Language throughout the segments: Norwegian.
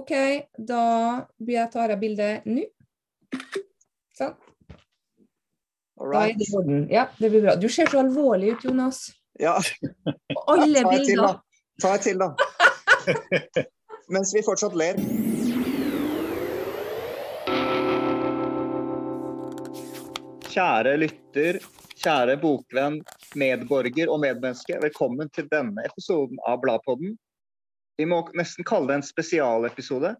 OK, da jeg tar jeg bildet nå. Sånn. Da er det i orden. Ja, det blir bra. Du ser så alvorlig ut, Jonas. Ja. Og alle Ta et til, bilder. Ta et til, da. Mens vi fortsatt ler. Kjære lytter, kjære bokvenn, medborger og medmenneske. Velkommen til denne episoden av Bladpodden. Vi må nesten kalle det en spesialepisode.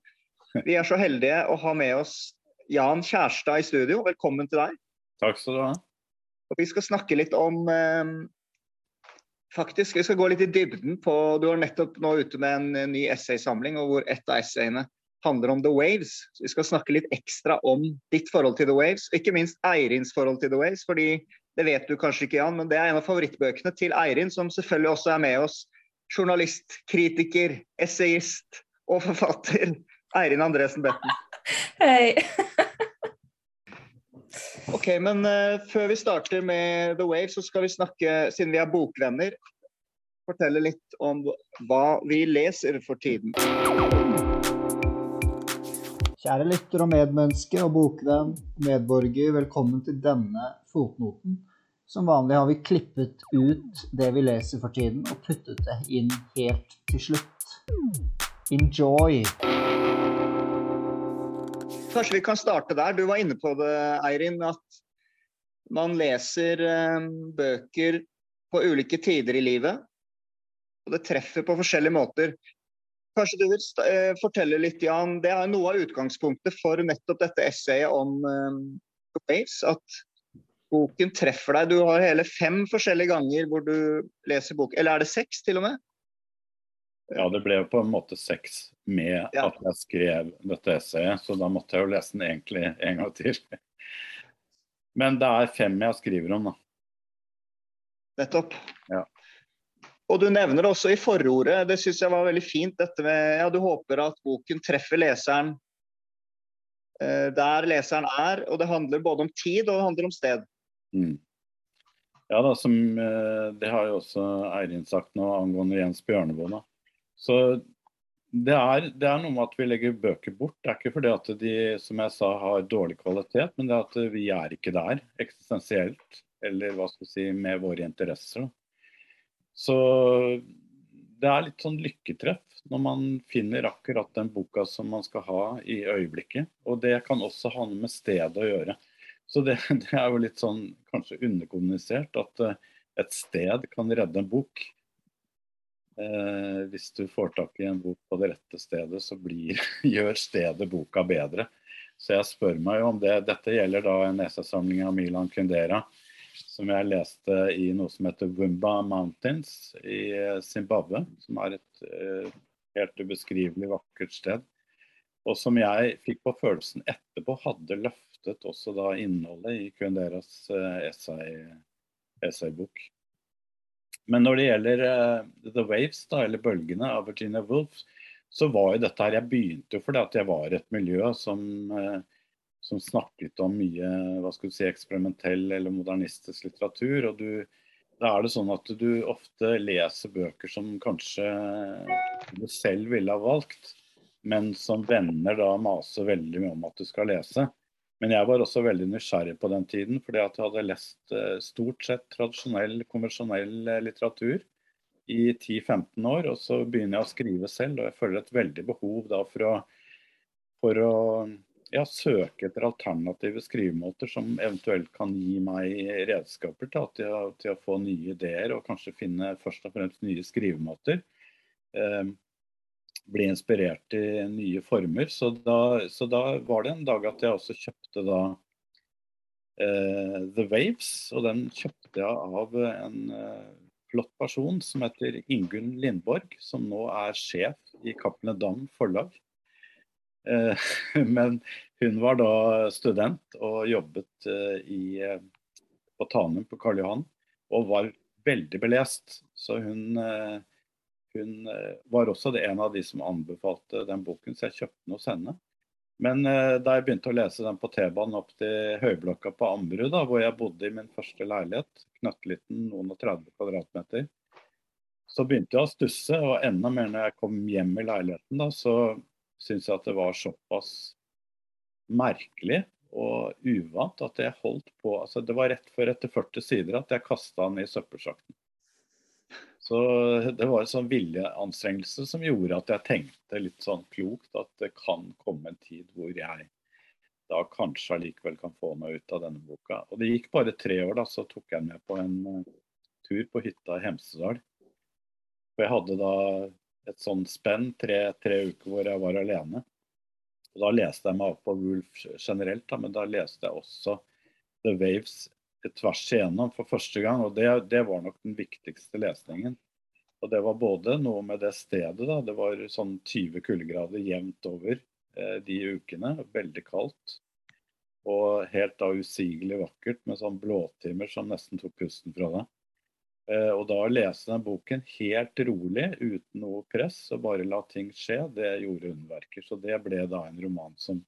Vi er så heldige å ha med oss Jan Kjærstad i studio. Velkommen til deg. Takk skal du ha. Og vi skal snakke litt om eh, Faktisk, vi skal gå litt i dybden på Du er nettopp nå ute med en eh, ny essaysamling, og hvor ett av essayene handler om The Waves. Så vi skal snakke litt ekstra om ditt forhold til The Waves, og ikke minst Eirins forhold til The Waves. fordi det vet du kanskje ikke, Jan, men det er en av favorittbøkene til Eirin, som selvfølgelig også er med oss. Journalist, kritiker, essayist og forfatter. Eirin Andresen Betten. Hei. Ok, men uh, før vi starter med The Wave, så skal vi snakke, siden vi er bokvenner, fortelle litt om hva vi leser for tiden. Kjære lytter og medmenneske og bokvenn, medborger, velkommen til denne fotnoten. Som vanlig har vi klippet ut det vi leser for tiden, og puttet det inn helt til slutt. Enjoy! Kanskje vi kan starte der. Du var inne på det, Eirin, at man leser eh, bøker på ulike tider i livet. Og det treffer på forskjellige måter. Kanskje du vil eh, fortelle litt, Jan. Det er noe av utgangspunktet for nettopp dette essayet om eh, Waves. At boken treffer deg. Du har hele fem forskjellige ganger hvor du leser bok. Eller er det seks, til og med? Ja, det ble jo på en måte seks med Ja. at jeg skrev dette essayet, så da måtte jeg jo lese den egentlig en gang til. Men det er fem jeg skriver om, da. Nettopp. Ja. Og du nevner det også i forordet, det syns jeg var veldig fint, dette med ja, du håper at boken treffer leseren eh, der leseren er. Og det handler både om tid og det handler om sted. Mm. Ja da, som eh, Det har jo også Eirin sagt nå angående Jens Bjørneboe. Så det er, det er noe med at vi legger bøker bort. Det er ikke fordi at de som jeg sa, har dårlig kvalitet, men det er at vi er ikke der eksistensielt. Eller hva skal vi si, med våre interesser. Så det er litt sånn lykketreff når man finner akkurat den boka som man skal ha i øyeblikket. Og det kan også ha noe med stedet å gjøre. Så det, det er jo litt sånn kanskje underkommunisert at eh, et sted kan redde en bok. Eh, hvis du får tak i en bok på det rette stedet, så blir, gjør stedet boka bedre. Så jeg spør meg jo om det. Dette gjelder da en essaysamling av Milan Kundera som jeg leste i noe som heter Wumba Mountains i Zimbabwe. Som er et eh, helt ubeskrivelig vakkert sted. Og som jeg fikk på følelsen etterpå hadde løftet også da innholdet i eh, essay, essaybok. Men når det gjelder eh, The Waves, da, eller Bølgene av Virginia Woolf, så var jo dette her Jeg begynte jo fordi at jeg var i et miljø som, eh, som snakket om mye hva skal du si, eksperimentell eller modernistisk litteratur. og du da er det sånn at du ofte leser bøker som kanskje du selv ville ha valgt, men som venner da maser veldig mye om at du skal lese. Men jeg var også veldig nysgjerrig på den tiden, fordi jeg hadde lest eh, stort sett tradisjonell, konvensjonell eh, litteratur i 10-15 år. Og så begynner jeg å skrive selv, og jeg føler et veldig behov da for å, for å ja, søke etter alternative skrivemåter som eventuelt kan gi meg redskaper til, til, å, til å få nye ideer, og kanskje finne først og fremst nye skrivemåter. Eh, bli inspirert i nye former. Så da, så da var det en dag at jeg også kjøpte da eh, The Waves. Og den kjøpte jeg av en eh, flott person som heter Ingunn Lindborg, som nå er sjef i Cappelen Dam forlag. Eh, men hun var da student og jobbet i, på Tanum på Karl Johan, og var veldig belest. Så hun hun eh, var også en av de som anbefalte den boken, så jeg kjøpte den hos henne. Men eh, da jeg begynte å lese den på T-banen opp til Høyblokka på Ammerud, hvor jeg bodde i min første leilighet, knøttliten, noen og 30 kvadratmeter, så begynte jeg å stusse. Og enda mer når jeg kom hjem i leiligheten, da, så, syntes jeg at det var såpass merkelig og uvant at jeg holdt på altså Det var rett før etter 40 sider at jeg kasta den i søppelsjakten. Så det var en sånn viljeanstrengelse som gjorde at jeg tenkte litt sånn klokt at det kan komme en tid hvor jeg da kanskje allikevel kan få meg ut av denne boka. Og det gikk bare tre år, da, så tok jeg med på en uh, tur på hytta i Hemsedal. For jeg hadde da et sånn spenn, tre, tre uker hvor jeg var alene. Og Da leste jeg meg opp på Wulf generelt, da, men da leste jeg også The Waves tvers igjennom for første gang. og det, det, var nok den viktigste lesningen. Og Det var både noe med det stedet. da, Det var sånn 20 kuldegrader jevnt over eh, de ukene. Veldig kaldt. Og helt da usigelig vakkert med sånn blåtimer som nesten tok pusten fra deg. Eh, og da å lese den boken helt rolig, uten noe press, og bare la ting skje, det gjorde underverker. Så det ble da en roman som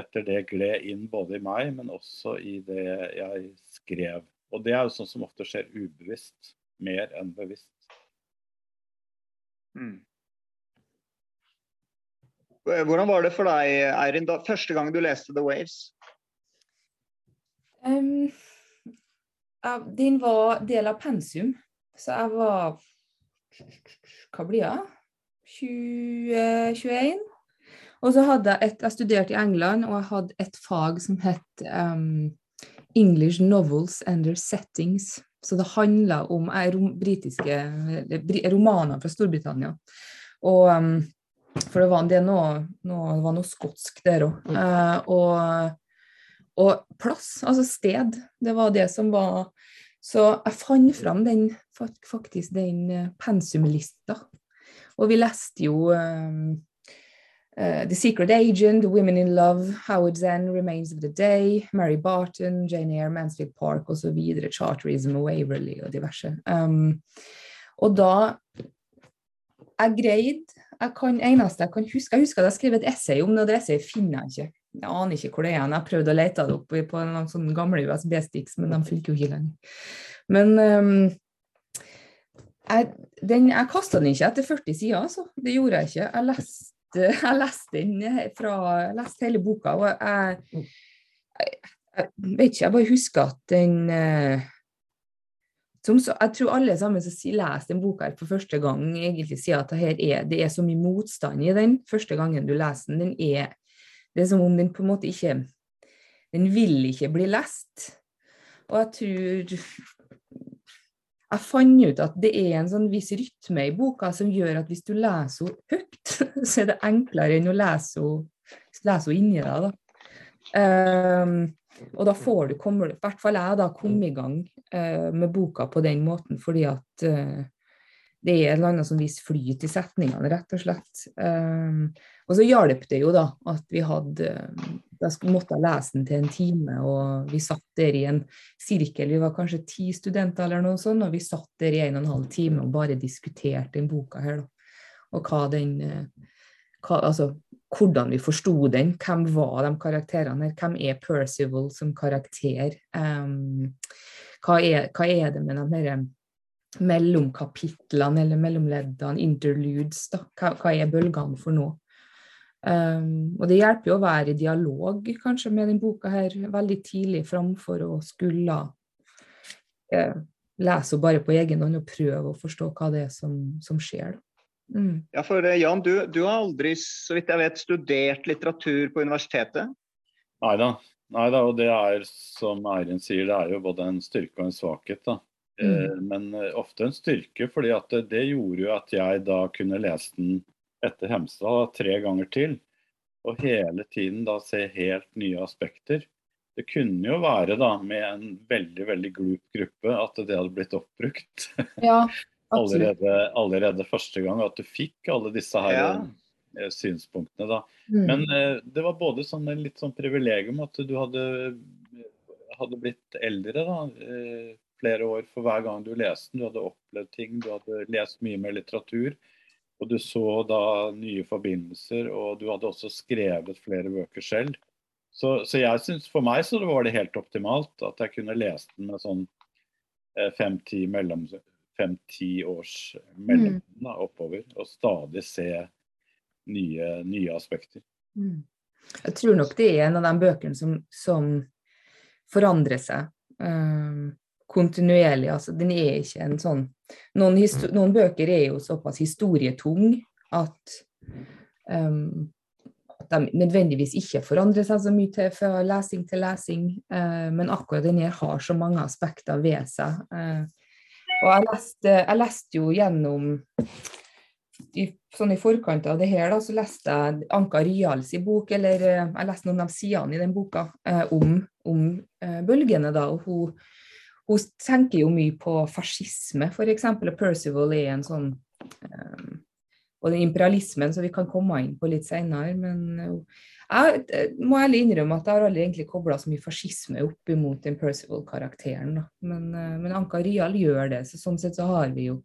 etter det gled inn både i meg, men også i det jeg skrev. Og det er jo sånn som ofte skjer ubevisst, mer enn bevisst. Mm. Hvordan var det for deg, Eirin, da, første gang du leste The Waves? Um, den var del av pensum. Så jeg var Hva blir jeg? 20, 21? Og så hadde jeg et Jeg studerte i England, og jeg hadde et fag som het um, English Novels and Their Settings. Så det handla om rom, britiske romaner fra Storbritannia. Og um, For det var, det noe, noe, det var noe skotsk der òg. Uh, eh, og, og, plass, altså sted, det var det som var Så jeg fant fram den, faktisk den eh, pensumlista. Og vi leste jo um, Uh, the Secret Agent, Women in Love, Howard Zen, Remains of the Day, Mary Barton, Jane Eyre, Mansfield Park osv. Charterism og Waverly og diverse. Um, og da Jeg greide jeg kan, eneste jeg kan huske Jeg husker at jeg skrev et essay om det, og det essayet finner jeg ikke. Jeg aner ikke hvor det er. Jeg prøvde å lete det opp på noen sånne gamle USB-sticks, men de funker jo ikke lenger. Men um, jeg, den, jeg kasta den ikke etter 40 sider, altså. Det gjorde jeg ikke. Jeg leste jeg leste den fra Jeg leste hele boka, og jeg, jeg, jeg vet ikke, jeg bare husker at den eh, som, Jeg tror alle sammen som leser den boka for første gang, egentlig sier at det, er, det er så mye motstand i den første gangen du leser den. den er, det er som om den på en måte ikke Den vil ikke bli lest. Og jeg tror jeg fant ut at det er en sånn viss rytme i boka som gjør at hvis du leser henne høyt, så er det enklere enn å lese henne inni deg. Da. Um, og da får du, komme, i hvert fall jeg, da komme i gang uh, med boka på den måten, fordi at uh, det er en eller annet som viss flyt i setningene, rett og slett. Um, og så hjalp det jo da at vi hadde Da måtte jeg lese den til en time, og vi satt der i en sirkel. Vi var kanskje ti studenter eller noe sånt, og vi satt der i en og en halv time og bare diskuterte den boka her, da. Og hva den hva, Altså hvordan vi forsto den. Hvem var de karakterene her? Hvem er Percival som karakter? Um, hva, er, hva er det med de herre mellomkapitlene eller mellomleddene, interludes, da. Hva, hva er bølgene for noe? Um, og det hjelper jo å være i dialog kanskje med denne boka her veldig tidlig, framfor å skulle uh, lese henne bare på egen hånd og prøve å forstå hva det er som, som skjer. Mm. Ja, for uh, Jan, du, du, har aldri, så vidt jeg vet, studert litteratur på universitetet? Nei da. Og det er som Eirin sier, det er jo både en styrke og en svakhet. da. Mm. Eh, men ofte en styrke, fordi at det, det, gjorde jo at jeg da kunne lese den etter Hemsedal tre ganger til. Og hele tiden da se helt nye aspekter. Det kunne jo være da med en veldig veldig glup gruppe at det hadde blitt oppbrukt. Ja, allerede, allerede, første gang. At du fikk alle disse her ja. Eh, synspunktene da. Mm. Men det var både sånn, litt sånn privilegium at du hadde, hadde blitt eldre da flere år for hver gang du leste den. Du hadde opplevd ting, du hadde lest mye mer litteratur. Og du så da nye forbindelser, og du hadde også skrevet flere bøker selv. Så, så jeg synes for meg så var det helt optimalt at jeg kunne lese den med sånn eh, fem-ti fem, års mellom mm. da, oppover. Og stadig se nye, nye aspekter. Mm. Jeg tror nok det er en av de bøkene som, som forandrer seg um, kontinuerlig. Altså, den er ikke en sånn noen, noen, bøker er jo såpass historietung at, um, at de nødvendigvis ikke forandrer seg så mye til, fra lesing til lesing. Uh, men akkurat denne har så mange aspekter ved seg. Uh, og jeg leste, jeg leste jo gjennom i, sånn I forkant av det her da, så leste jeg Anka Ryals bok, eller eh, jeg leste noen av sidene i den boka om, om bølgene. da, og hun, hun, tenker jo mye på fascisme, f.eks. Og Percival er en sånn um, Og den imperialismen som vi kan komme inn på litt senere. Men eh, jeg eh, må ærlig innrømme at jeg har aldri egentlig kobla så mye fascisme opp imot den Percival-karakteren. Men, men, Anka Ryal gjør det, så sånn sett så har vi jo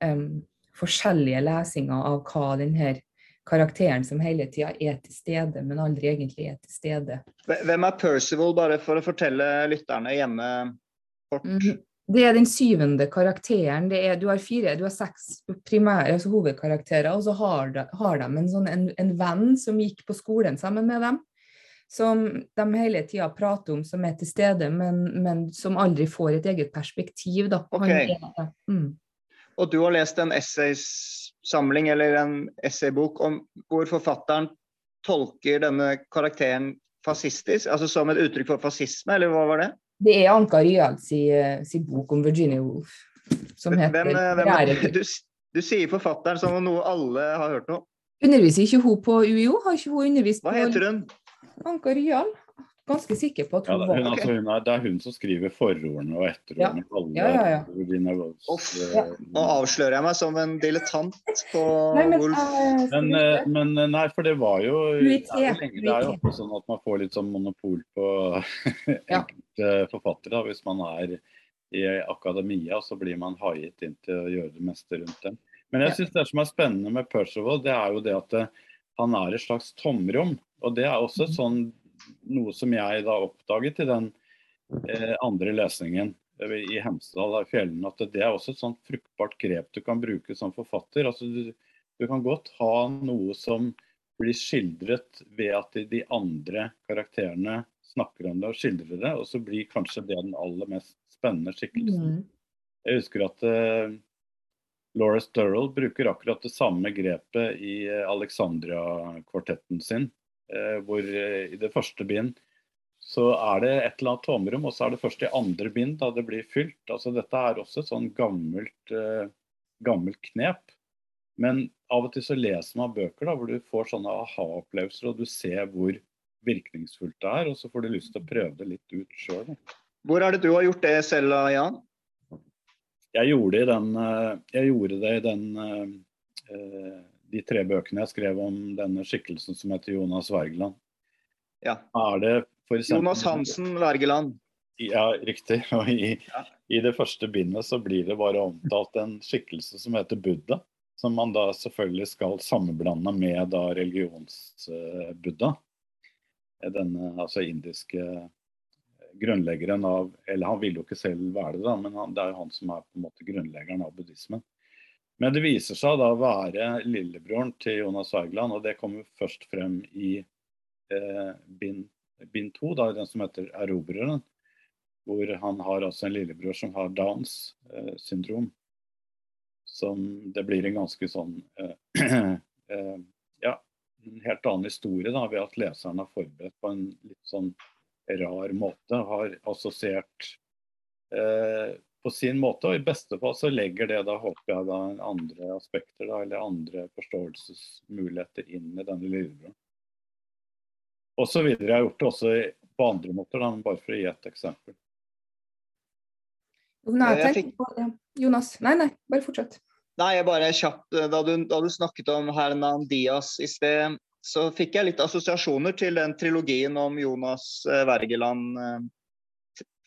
um, forskjellige lesinger av hva denne karakteren som hele tida er til stede, men aldri egentlig er til stede. Hvem er Percival, bare for å fortelle lytterne hjemme? Mm, det er den syvende karakteren. Er, du har fire, du har seks primære altså hovedkarakterer, og så har de, har de en, sånn, en, en, venn som gikk på skolen sammen med dem. Som de hele tida prater om som er til stede, men, men, som aldri får et eget perspektiv. Da. Okay. Er, mm. Og du har lest en essaysamling eller en essaybok om hvor forfatteren tolker denne karakteren fascistisk, altså som et uttrykk for fascisme, eller hva var det? Det er Anka Ryald si, si, bok om Virginia Woolf, som heter hvem, eh, hvem, du, du, sier forfatteren som noe alle har hørt noe. Underviser ikke hun på UiO? Har ikke hun undervist Hva heter hun? Anka Ryald ganske sikker på at hun, ja, hun, altså, hun er, Det er hun som skriver forordene og etterordene. Ja. Ja, ja, ja. Nå avslører jeg meg som en dilettant på nei, men, Wolf. Uh, men, uh, men, nei, for det var jo det er, det er jo ofte sånn at man får litt sånn monopol på enkelte forfattere. Hvis man er i akademia, så blir man haiet inn til å gjøre det meste rundt dem. Men jeg synes det som er spennende med Percival, det er jo det at eh, han er et slags tomrom. Og det er også et mhm. sånn noe som jeg da oppdaget i den eh, andre lesningen i Hemsedal i fjellene, at det er også et sånt fruktbart grep du kan bruke som forfatter. Altså, du, du, kan godt ha noe som blir skildret ved at de, de andre karakterene snakker om det og skildrer det, og så blir kanskje det den aller mest spennende skikkelsen. Mm. Jeg husker at uh, Laura Sturrell bruker akkurat det samme grepet i uh, Alexandria-kvartetten sin. Eh, hvor eh, i det første bind så er det et eller annet tomrom, og så er det først i andre bind da det blir fylt. Altså Dette er også et sånn gammelt, uh, gammelt knep. Men av og til så leser man bøker da, hvor du får sånne aha-opplevelser, og du ser hvor virkningsfullt det er, og så får du lyst til å prøve det litt ut sjøl. Hvor er det du har gjort det selv, Jan? Jeg gjorde, den, jeg gjorde det i den uh, de tre bøkene jeg skrev om denne skikkelsen som heter Jonas Wergeland. Ja. Er eksempel, Jonas Hansen Wergeland. Ja, riktig. Og i, ja. i, det første bindet så blir det bare omtalt en skikkelse som heter Buddha. Som man da selvfølgelig skal sammenblande med da religionsbuddha. Denne altså indiske grunnleggeren av Eller han ville jo ikke selv være det, da, men han, det er jo han som er på en måte grunnleggeren av buddhismen. Men det viser seg da å være lillebroren til Jonas Wergeland, og det kommer først frem i eh, bind, bind to, da, den som heter 'Erobreren'. Hvor han har altså en lillebror som har Downs eh, syndrom. Som det blir en ganske sånn eh, eh, Ja, en helt annen historie da, ved at leseren har forberedt på en litt sånn rar måte. Har assosiert eh, på sin måte. Og i beste fall så legger det da, håper jeg, da andre aspekter da, eller andre forståelsesmuligheter inn i denne lillebroren. Og så videre. Jeg har gjort det også på andre måter, da, bare for å gi et eksempel. Jonas, nei, nei, bare fortsett. Nei, jeg bare kjapt. Da du, da du snakket om Hernan Diaz i sted, så fikk jeg litt assosiasjoner til den trilogien om Jonas eh, Wergeland eh,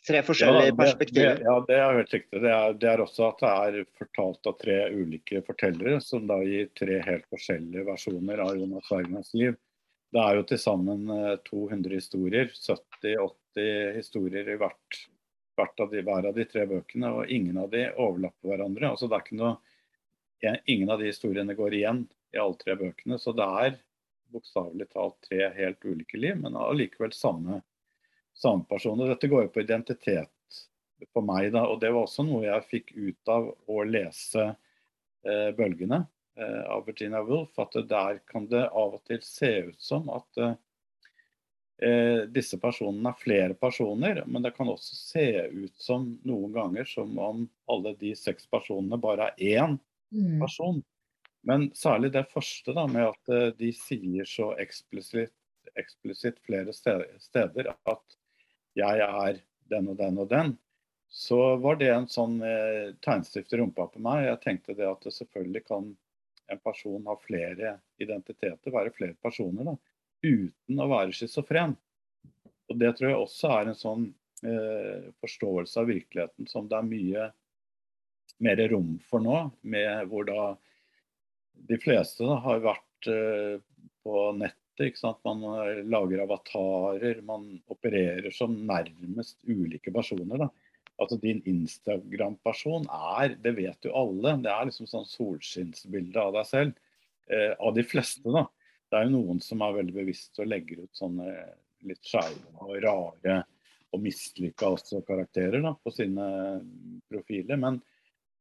tre forskjellige ja, det, perspektiver. Det, ja, det er helt riktig. Det er, det er, også at det er fortalt av tre ulike fortellere, som da gir tre helt forskjellige versjoner av Jonas Wergelands liv. Det er jo til sammen 200 eh, historier, 70-80 historier i hvert, hvert av de, hver av de tre bøkene, og ingen av de overlapper hverandre. Altså det er ikke noe, Ingen av de historiene går igjen. i alle tre bøkene. Så det er bokstavelig talt tre helt ulike liv, men allikevel samme, samme person. Og dette går jo på identitet for meg, da. Og det var også noe jeg fikk ut av å lese eh, 'Bølgene' eh, av Virginia Woolf. At der kan det av og til se ut som at eh, eh, disse personene er flere personer. Men det kan også se ut som noen ganger som om alle de seks personene bare er én Mm. person. Men særlig det første da, med at eh, de sier så eksplisitt, eksplisitt flere steder at jeg er den og den og den, så var det en sånn eh, tegnstift i rumpa på meg. Jeg tenkte det at det selvfølgelig kan en person ha flere identiteter, være flere personer, da, uten å være schizofren. Og det tror jeg også er en sånn eh, forståelse av virkeligheten som det er mye mer rom for nå, med hvor da de fleste da, har vært eh, på nettet. ikke sant? Man eh, lager avatarer, man opererer som nærmest ulike personer. da. Altså Din Instagram-person er, det vet jo alle, det er liksom sånn solskinnsbilde av deg selv. Eh, av de fleste, da. Det er jo noen som er veldig bevisst og legger ut sånne litt skeive og rare og mislykka karakterer da, på sine profiler. Men,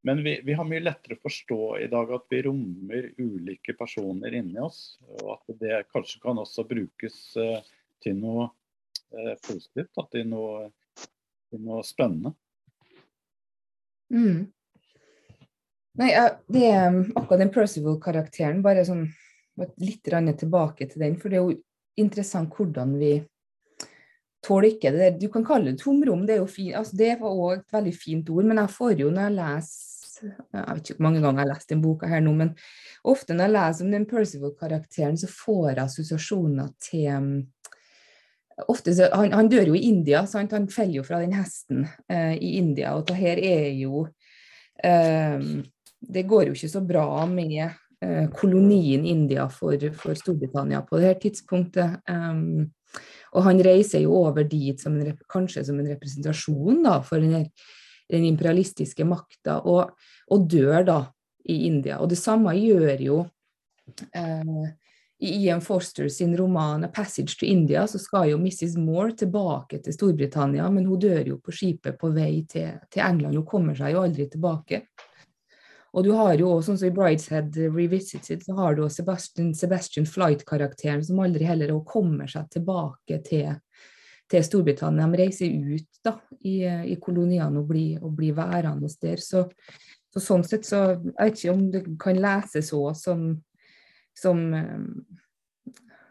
men vi, vi, har mye lettere å forstå i dag at vi rommer ulike personer inni oss. Og at det kanskje kan også brukes uh, til noe uh, positivt. Da, til, noe, til noe spennende. Mm. Nei, det er akkurat den Percival-karakteren, bare sånn litt tilbake til den. For det er jo interessant hvordan vi tolker det. Du kan kalle det tomrom, det er jo fint. Altså, det var òg et veldig fint ord. Men jeg får jo når jeg leser Jeg vet ikke hvor mange ganger jeg har lest den boka her nå, men ofte når jeg leser om den Percival-karakteren, så får jeg assosiasjoner til ofte så, han, han, dør jo i India, sant? han feller jo fra den hesten eh, i India. Og det her er jo eh, Det går jo ikke så bra med eh, kolonien India for, for, Storbritannia på det her tidspunktet. Um, og han reiser jo over dit som en, kanskje som en representasjon da, for den, den imperialistiske makta, og, og, dør da i India. Og det samme gjør jo eh, i Ian Foster sin roman 'A Passage to India' så skal jo Mrs. Moore tilbake til Storbritannia, men hun dør jo på skipet på vei til, til England. Hun kommer seg jo aldri tilbake. Og du har jo også, sånn som i 'Brideshead Revisited', så har du Sebastian, Sebastian Flight-karakteren som aldri heller kommer seg tilbake til, til Storbritannia. De reiser ut da, i, i koloniene og blir, og blir værende der. Så, så, sånn sett så Jeg vet ikke om det kan leses òg som som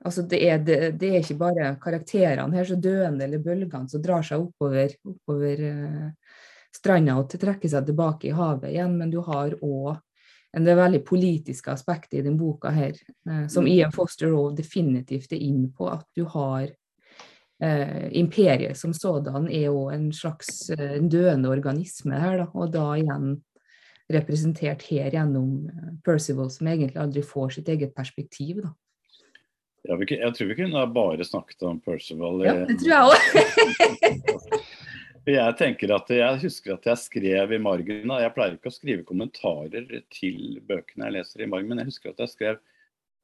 Altså, det er, det, det er, ikke bare karakterene her, som døende eller bølgene som drar seg oppover, oppover uh, stranda og trekker seg tilbake i havet igjen, men du har òg en det veldig politiske aspektet i denne boka her, uh, som Ian Foster òg definitivt er inn på, at du har uh, imperiet som sådan er jo en slags en døende organisme her, da, og da igjen representert her gjennom Percival, som egentlig aldri får sitt eget perspektiv. da. Jeg, jeg tror vi kunne bare snakket om Percival. Ja, det tror jeg òg. jeg tenker at jeg husker at jeg skrev i margen Jeg pleier ikke å skrive kommentarer til bøkene jeg leser i margen, men jeg husker at jeg skrev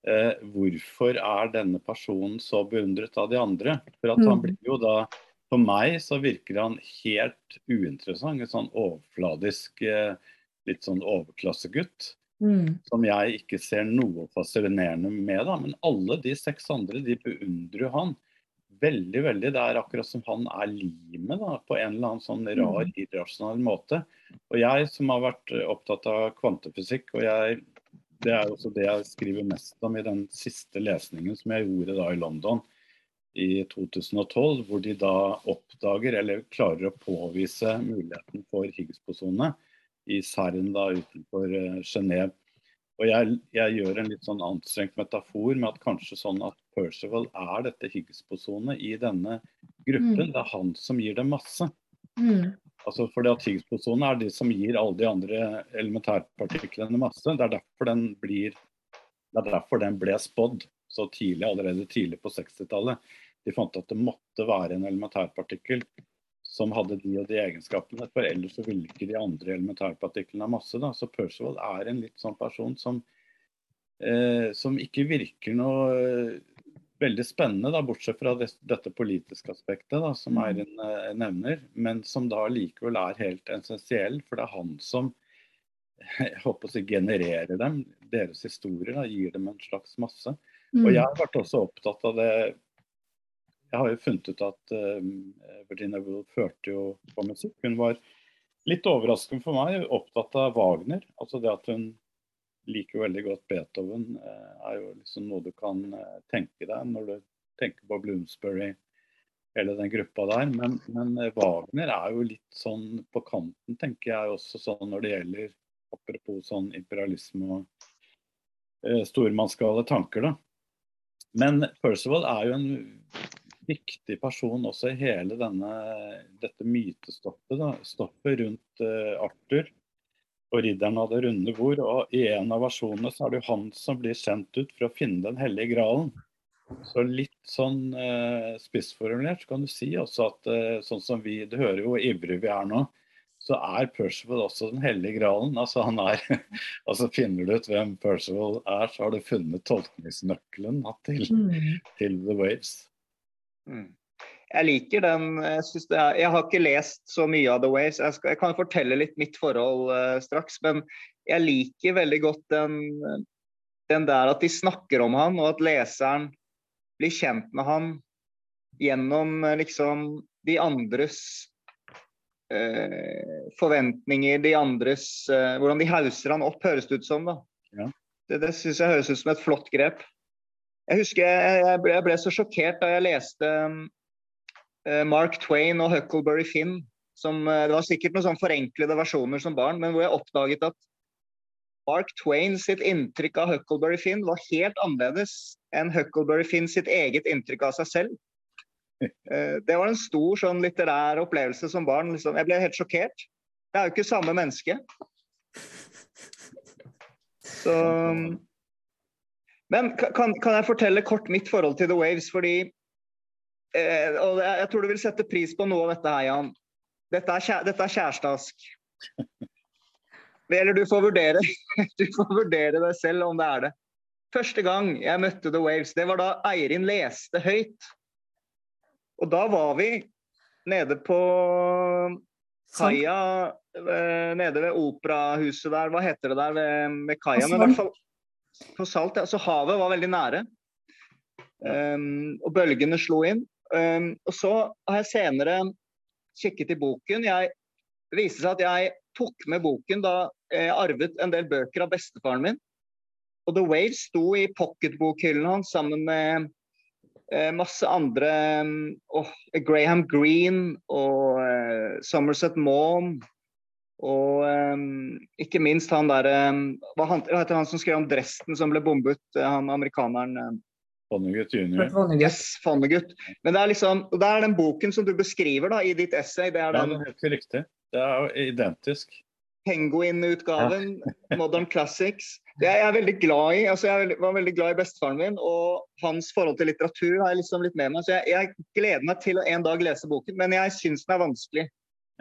eh, hvorfor er denne personen så beundret av de andre? For at han Mm. blir jo da For meg så virker han helt uinteressant. En sånn overfladisk, eh, litt sånn overklassegutt Mm. som jeg ikke ser noe fascinerende med. Da. Men alle de seks andre de beundrer han veldig. veldig. Det er akkurat som han er limet da, på en eller annen sånn rar, irrasjonell måte. Og jeg som har vært opptatt av kvantefysikk, og jeg, det er også det jeg skriver mest om i den siste lesningen som jeg gjorde da i London i 2012, hvor de da oppdager, eller klarer å påvise muligheten for Higgs-posonene i CERN da utenfor uh, Genéve. Og jeg, jeg, gjør en litt sånn anstrengt metafor med at kanskje sånn at Percival er dette Higgs-posonet i denne gruppen. Mm. Det er han som gir dem masse. Mm. Altså fordi at Higgs-bosone er de som gir alle de andre elementærpartiklene masse. Det er derfor den blir det er derfor den ble spådd så tidlig, allerede tidlig på 60-tallet. De fant at det måtte være en elementærpartikkel som hadde de og de egenskapene. For ellers så ville ikke de andre elementærpartiklene ha masse. Da. Så Percival er en litt sånn person som eh, som ikke virker noe veldig spennende, da, bortsett fra det, dette politiske aspektet da, som Mm. Eirin eh, nevner, men som da likevel er helt essensiell. For det er han som jeg håper å si, genererer dem, deres historier, da, gir dem en slags masse. Mm. Og jeg har vært også opptatt av det Jeg har jo funnet ut at eh, Virginia Woolf hørte jo på musikk. Hun var litt overraskende for meg opptatt av Wagner. Altså det at hun liker veldig godt Beethoven, eh, er jo liksom noe du kan eh, tenke deg når du tenker på Bloomsbury, hele den gruppa der. Men, men eh, Wagner er jo litt sånn på kanten, tenker jeg også sånn når det gjelder Apropos sånn imperialisme og eh, stormannsgale tanker, da. Men Percival er jo en viktig person også i hele denne, dette mytestoffet rundt uh, Arthur og ridderen av det runde bord. Og i en av versjonene så er det jo han som blir sendt ut for å finne den hellige gralen. Så litt sånn eh, spissformulert så kan du si også at eh, sånn som vi, du hører jo hvor ivrig vi er nå, så er Percival også den hellige gralen. Altså han er, altså Finner du ut hvem Percival er, så har du funnet tolkningsnøkkelen til, Mm. til The Waves. Mm. Jeg liker den. Jeg, er, jeg har ikke lest så mye av The Waves. Jeg, skal, jeg kan fortelle litt mitt forhold uh, straks. Men jeg liker veldig godt den, den der at de snakker om han, og at leseren blir kjent med han gjennom eh, liksom de andres uh, forventninger, de andres uh, Hvordan de hauser han opp, høres det ut som. da. Ja. Det, det syns jeg høres ut som et flott grep. Jeg husker jeg, ble, jeg ble så sjokkert da jeg leste eh, Mark Twain og Huckleberry Finn. Som, eh, det var sikkert noen sånn forenklede versjoner som barn, men hvor jeg oppdaget at Mark Twain sitt inntrykk av Huckleberry Finn var helt annerledes enn Huckleberry Finn sitt eget inntrykk av seg selv. Eh, Det var en stor sånn litterær opplevelse som barn. Liksom. Jeg ble helt sjokkert. Det er jo ikke samme menneske. Så Men kan, kan jeg fortelle kort mitt forhold til The Waves? Fordi eh, Og jeg, tror du vil sette pris på noe av dette her, Jan. Dette er, kjære, dette er kjærestask. Eller du får vurdere Du får vurdere deg selv om det er det. Første gang jeg møtte The Waves, det var da Eirin leste høyt. Og da var vi nede på kaia eh, nede ved operahuset der. Hva heter det der ved, ved kaia? Men i hvert fall på Salt. Ja. Så havet var veldig nære. Um, og bølgene slo inn. Um, og så har jeg senere kikket i boken. Jeg det viste seg at jeg tok med boken da jeg arvet en del bøker av bestefaren min. Og The Waves sto i pocketbokhyllen hans sammen med eh, masse andre åh, Graham Greene og eh, Somerset Maugham. Og um, ikke minst han der um, hva, heter han som skrev om Dresden som ble bombet? eh, Han amerikaneren Vonnegut junior. Yes, Vonnegut. Men det er liksom, det er den boken som du beskriver da i ditt essay. Det er Ja, den det er helt riktig. Det er jo identisk. Penguin-utgaven, Modern Classics. Det er jeg veldig glad i. altså Jeg er var veldig glad i bestefaren min, og hans forhold til litteratur har jeg liksom litt med meg. Så jeg, jeg gleder meg til å en dag lese boken, men jeg syns den er vanskelig.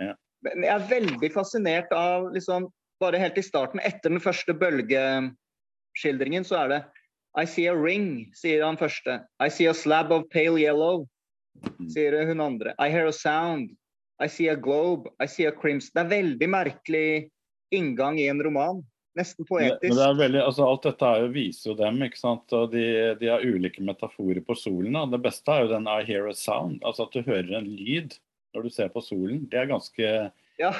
Ja. Men jeg er veldig fascinert av liksom Bare helt i starten, etter den første bølgeskildringen, så er det I see a ring, sier han første. I see a slab of pale yellow, sier hun andre. I hear a sound. I see a globe. I see a crimson. Det er veldig merkelig inngang i en roman. Nesten poetisk. Men det er veldig, altså alt dette jo, viser jo dem, ikke sant? og de, de har ulike metaforer på solen. Da. Det beste er jo den I hear a sound, altså at du hører en lyd når du ser på solen. Det er ganske, Ja,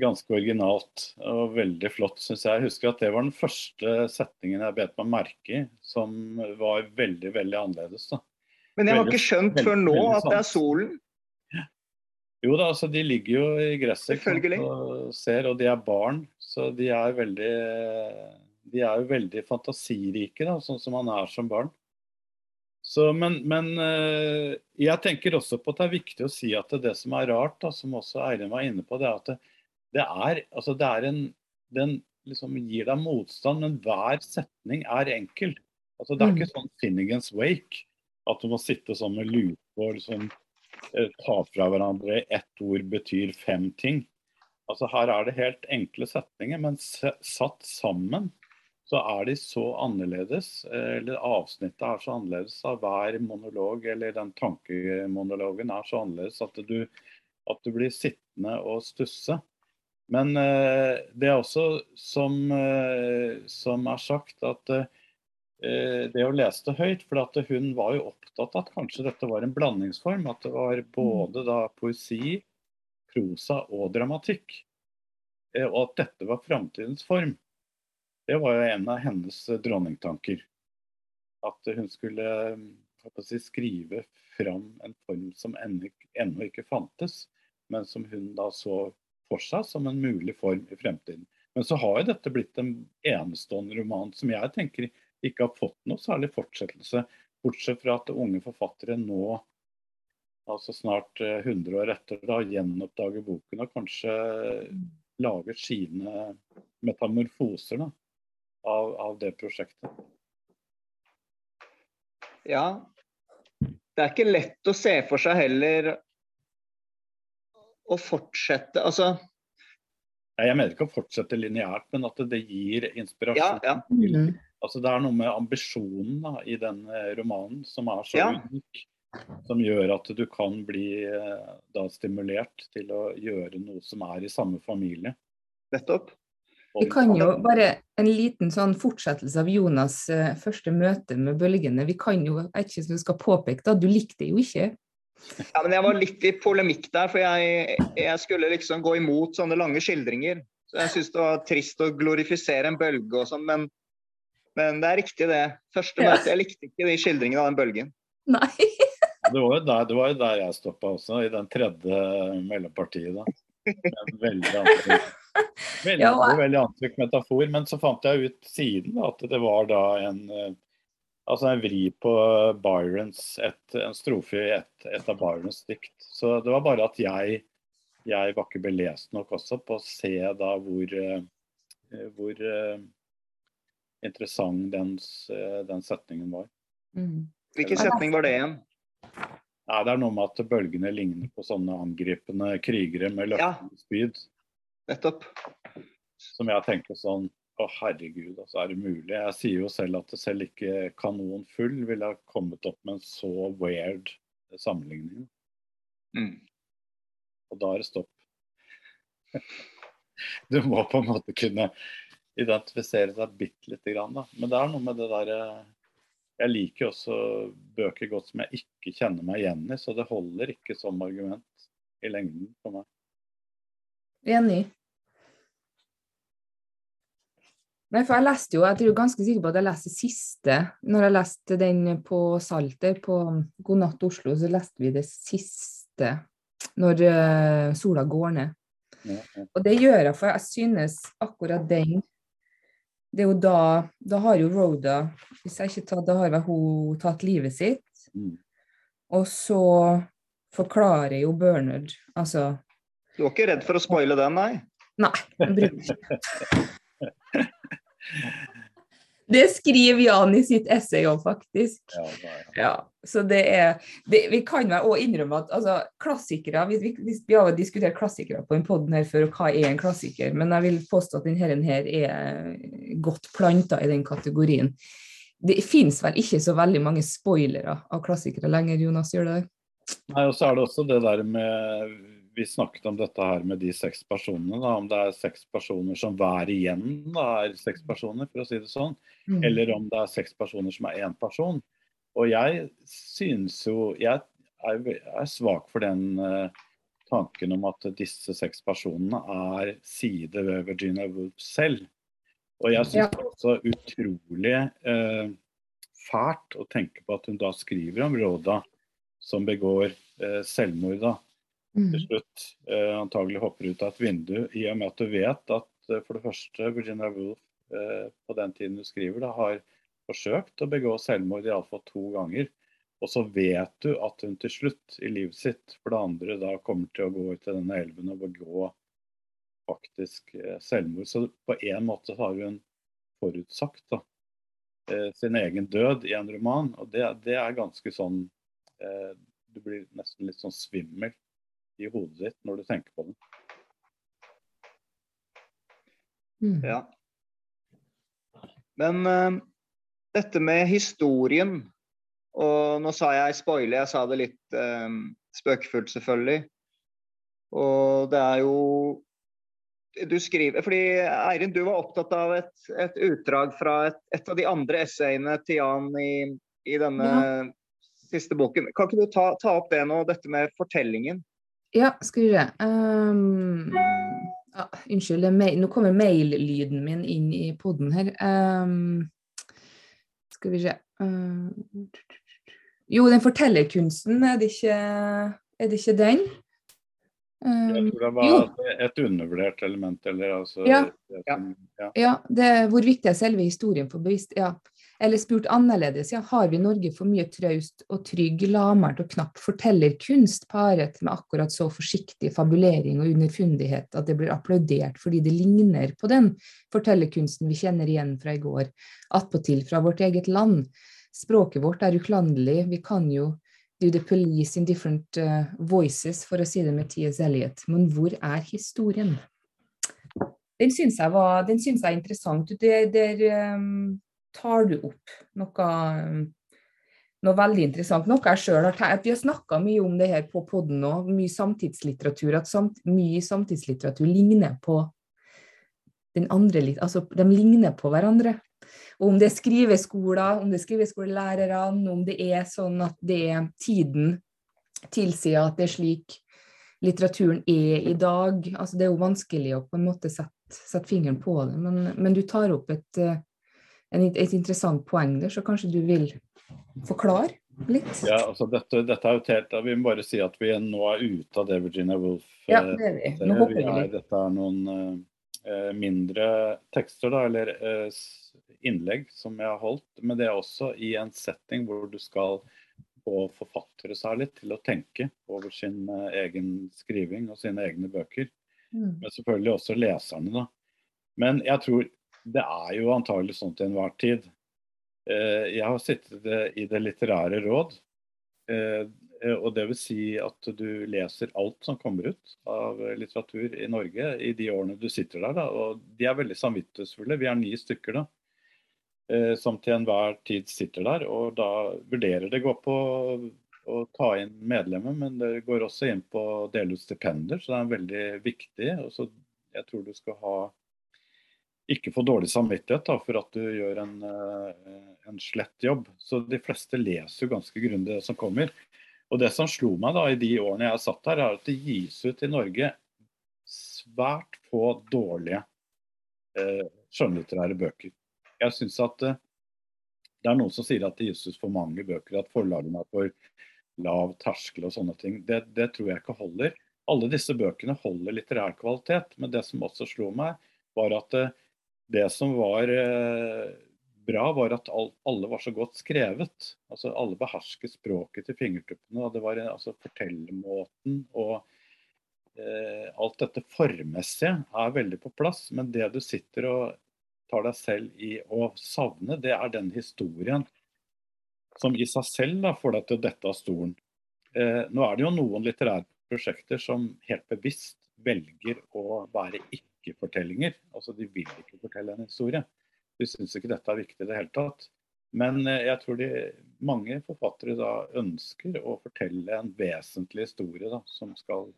ganske originalt og veldig flott, syns jeg. Jeg husker at det var den første setningen jeg bet meg merke i, som var veldig, veldig annerledes. da. Men jeg har Veldig- ikke skjønt før nå at det er solen. Jo da, altså de ligger jo i gresset og ser, og de er barn. Så de er veldig De er jo veldig fantasirike, da, sånn som man er som barn. Så, men, men eh, jeg tenker også på at det er viktig å si at det, det som er rart, da, som også Eirin var inne på, det er at det, det er, altså det er en Den liksom gir deg motstand, men hver setning er enkel. Altså Det er Mm. ikke sånn Finnegans Wake, at du må sitte sånn med lupe og liksom eh, ta fra hverandre ett ord betyr fem ting. Altså Her er det helt enkle setninger, men satt sammen så er de så annerledes, eh, eller avsnittet er så annerledes av hver monolog, eller den tankemonologen er så annerledes at du, at du blir sittende og stusse. Men eh, det er også, som, eh, som er sagt, at eh, det å lese det høyt For at hun var jo opptatt av at kanskje dette var en blandingsform. At det var både da poesi, prosa og dramatikk. Og at dette var framtidens form. Det var jo en av hennes dronningtanker. At hun skulle si, skrive fram en form som ennå ikke fantes, men som hun da så for seg som en mulig form i fremtiden. Men så har jo dette blitt en enestående roman som jeg tenker ikke har fått noe særlig fortsettelse. Bortsett fra at unge forfattere nå, altså snart 100 år etter, da gjenoppdager boken og kanskje lager sine metamorfoser da, av, av det prosjektet? Ja. Det er ikke lett å se for seg heller å fortsette Altså Jeg mener ikke å fortsette lineært, men at det gir inspirasjon. Ja, ja. Mm. Altså, det er noe med ambisjonen da, i den eh, romanen som er så ja. unik. Som gjør at du kan bli eh, da, stimulert til å gjøre noe som er i samme familie. Nettopp. Vi kan jo bare en liten sånn fortsettelse av Jonas' uh, første møte med bølgene. Vi kan jo, jeg vet ikke om du skal påpeke da, du likte det jo ikke? Ja, men Jeg var litt i polemikk der, for jeg, jeg skulle liksom gå imot sånne lange skildringer. Så Jeg syns det var trist å glorifisere en bølge og sånn, men, men, det er riktig det. Første ja. møte, jeg likte ikke de skildringene av den bølgen. Nei. det, var der, det var jo der jeg stoppa også, i den tredje mellompartiet. da. Veldig antrykk. Veldig, veldig antrykk metafor. Men så fant jeg ut siden at det var da en eh, altså en vri på Byrons, et, en strofe i et, et, av Byrons dikt. Så det var bare at jeg, jeg var ikke belest nok også på å se da hvor, eh, hvor uh, interessant den, den, setningen var. Mm. Hvilken setning var det igjen? Nei, Det er noe med at bølgene ligner på sånne angripende krigere med løftende spyd. Nettopp. Som jeg tenker sånn Å, herregud, altså er det mulig? Jeg sier jo selv at selv ikke kanon full ville ha kommet opp med en så weird sammenligning. Mm. Og da er det stopp. Du må på en måte kunne identifisere deg bitte lite grann, da. Men det er noe med det derre jeg liker også bøker godt som jeg ikke kjenner meg igjen i, så det holder ikke som argument i lengden for meg. Enig. Nei, for jeg leste jo, jeg tror ganske sikker på at jeg leste siste. Når jeg leste den på Salter, på God natt Oslo, så leste vi det siste når uh, sola går ned. Ja, ja. Og det gjør jeg, for jeg synes akkurat den det er jo da Da har jo Rhoda Hvis jeg ikke tar, Da har vel hun tatt livet sitt. Mm. Og så forklarer jo Bernard Altså Du var ikke redd for å spoile den, nei? Nei. Jeg bryr meg ikke. Det skriver Jan i sitt essay òg, faktisk. Ja, ja. ja, så det er det, Vi kan vel òg innrømme at altså, klassikere vi, vi, vi, har jo diskutert klassikere på en poden her før, og hva er en klassiker? Men jeg vil påstå at denne her er godt planta i den kategorien. Det fins vel ikke så veldig mange spoilere av klassikere lenger, Jonas, gjør det? Nei, og så er det også det der med vi snakket om dette her med de seks personene. Da, om det er seks personer som hver igjen da, er seks personer, for å si det sånn. Mm. Eller om det er seks personer som er én person. Og jeg synes jo Jeg er, er svak for den uh, tanken om at disse seks personene er side ved Virginia Woolf selv. Og jeg syns ja. det er også utrolig uh, fælt å tenke på at hun da skriver om Råda som begår uh, selvmord. da. Til slutt eh, antagelig hopper ut av et vindu, i og med at du vet at eh, for det første Virginia Woolf eh, på den tiden du skriver, da, har forsøkt å begå selvmord iallfall to ganger. Og så vet du at hun til slutt i livet sitt for det andre da kommer til å gå ut i denne elven og begå faktisk eh, selvmord. Så på en måte har hun forutsagt da, eh, sin egen død i en roman. Og det, det er ganske sånn eh, Du blir nesten litt sånn svimmel i hodet ditt når du tenker på den. Mm. Ja. Men uh, dette med historien Og nå sa jeg spoiler, jeg sa det litt uh, spøkefullt, selvfølgelig. Og det er jo du skriver, fordi Eirin, du var opptatt av et, et utdrag fra et, et, av de andre essayene til Jan i, i denne ja. siste boken. Kan ikke du ta, ta, opp det nå, dette med fortellingen? Ja, skal vi se. Um, ja, unnskyld, nå kommer mail-lyden min inn i poden her. Um, skal vi se um, Jo, den fortellerkunsten, er det ikke, er det ikke den? jeg tror det var et undervurdert element. Eller, altså, ja. Ja. ja det, hvor viktig er selve historien for bevisst? Ja. Eller spurt annerledes, ja, har vi i Norge for mye traust og trygg, lamert og knapp fortellerkunst paret med akkurat så forsiktig fabulering og underfundighet at det blir applaudert fordi det ligner på den fortellerkunsten vi kjenner igjen fra i går, attpåtil fra vårt eget land? Språket vårt er uklanderlig, vi kan jo do the police in different uh, voices, for å si det med T.S. Eliot. Men hvor er historien? Den syns jeg, synes jeg er interessant. Det er um, tar du opp noe, um, noe veldig interessant. Noe jeg sjøl har tenkt. Vi har snakka mye om det her på poden nå, mye samtidslitteratur. At samt, mye samtidslitteratur ligner på den andre Altså, de ligner på hverandre. Om det er skriveskoler, om det er skriveskolelærerne, om det er sånn at det er tiden tilsier at det er slik litteraturen er i dag. Altså, det er jo vanskelig å på en måte sette, sette fingeren på det, men, men du tar opp et, en, et, interessant poeng der, så kanskje du vil forklare litt? Ja, altså dette, dette er jo helt, Vi må bare si at vi nå er ute av det Virginia Woolf Ja, det er vi. Nå hopper vi Er, Dette er noen uh, mindre tekster, da, eller uh, innlegg som jeg har holdt, men det er også i en setting hvor du skal få forfattere særlig til å tenke over sin uh, egen skriving og sine egne bøker. Mm. Men selvfølgelig også leserne, da. Men jeg tror det er jo antagelig sånn til enhver tid. Uh, jeg har sittet i det litterære råd. Uh, og det vil si at du leser alt som kommer ut av litteratur i Norge i de årene du sitter der. Da. Og de er veldig samvittighetsfulle. Vi er ni stykker da. Eh, som til enhver tid sitter der. Og da vurderer det gå på å ta inn medlemmer, men det går også inn på å dele ut stipender. Så det er veldig viktig. og så Jeg tror du skal ha ikke få dårlig samvittighet da, for at du gjør en, eh, en slett jobb. Så de fleste leser jo ganske grundig det som kommer. Og det som slo meg da i de årene jeg satt her, er at det gis ut i Norge svært få dårlige eh, skjønnlitterære bøker jeg syns at eh, det er noen som sier at det gis ut for mange bøker, at forlagene er for lav terskel og sånne ting. Det, det, tror jeg ikke holder. Alle disse bøkene holder litterær kvalitet, men det som også slo meg, var at uh, det som var uh, bra, var at alle var så godt skrevet. Altså Alle behersket språket til fingertuppene. og det var altså Fortellermåten og eh, alt dette formmessige er veldig på plass. Men det du sitter og tar deg selv i å savne, det er den historien som i seg selv da, får deg til å dette av stolen. Eh, nå er det jo noen litterære prosjekter som helt bevisst velger å være ikke-fortellinger. Altså De vil ikke fortelle en historie. De syns ikke dette er viktig i det hele tatt. Men eh, jeg tror de, mange forfattere da ønsker å fortelle en vesentlig historie da, som skal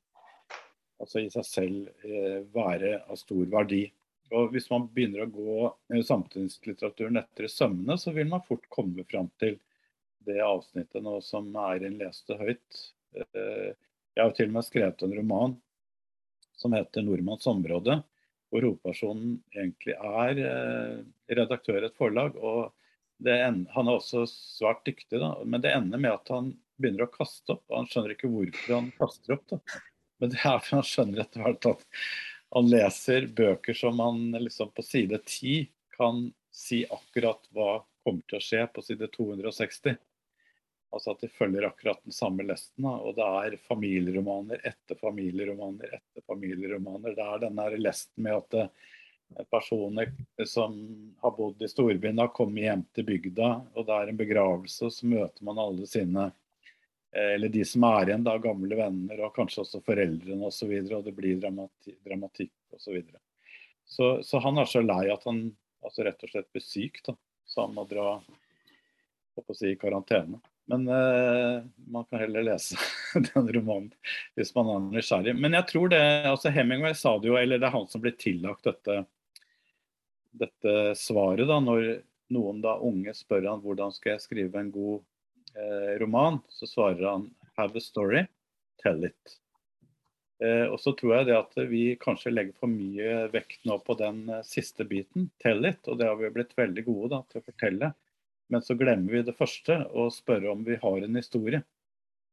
altså i seg selv eh, være av stor verdi. Og Hvis man begynner å gå eh, samtidslitteraturen etter i sømmene, så vil man fort komme fram til det avsnittet nå som Eirin leste høyt. Eh, jeg har til og med skrevet en roman som heter 'Nordmanns område', hvor hovedpersonen egentlig er eh, redaktør i et forlag. og ender, Han er også svært dyktig, da, men det ender med at han begynner å kaste opp. og Han skjønner ikke hvorfor han kaster opp. Da. Men det er for han skjønner etter hvert at han leser bøker som han liksom på side 10 kan si akkurat hva kommer til å skje på side 260. Altså at de følger akkurat den samme lesten. Og det er familieromaner etter familieromaner etter familieromaner. Det er denne lesten med at eh, personer som har bodd i storbyen, har kommet hjem til bygda, og det er en begravelse, og så møter man alle sine Eh, eller de som er igjen, da, gamle venner og kanskje også foreldrene osv. Og, så videre, og det blir dramatikk, dramatikk osv. Så, så, så han er så lei at han, altså rett og slett blir syk, da. Så han må dra å si, i karantene. Men uh, man kan heller lese den romanen hvis man er nysgjerrig. Men jeg tror det, altså Hemingway sa det jo, eller det er han som blir tillagt dette, dette svaret da, når noen da unge spør han hvordan skal jeg skrive en god eh, roman, så svarer han 'have a story, tell it'. Eh, og så tror jeg det at vi kanskje legger for mye vekt nå på den eh, siste biten, 'tell it', og det har vi blitt veldig gode da, til å fortelle. Men så glemmer vi det første og spørre om vi har en historie.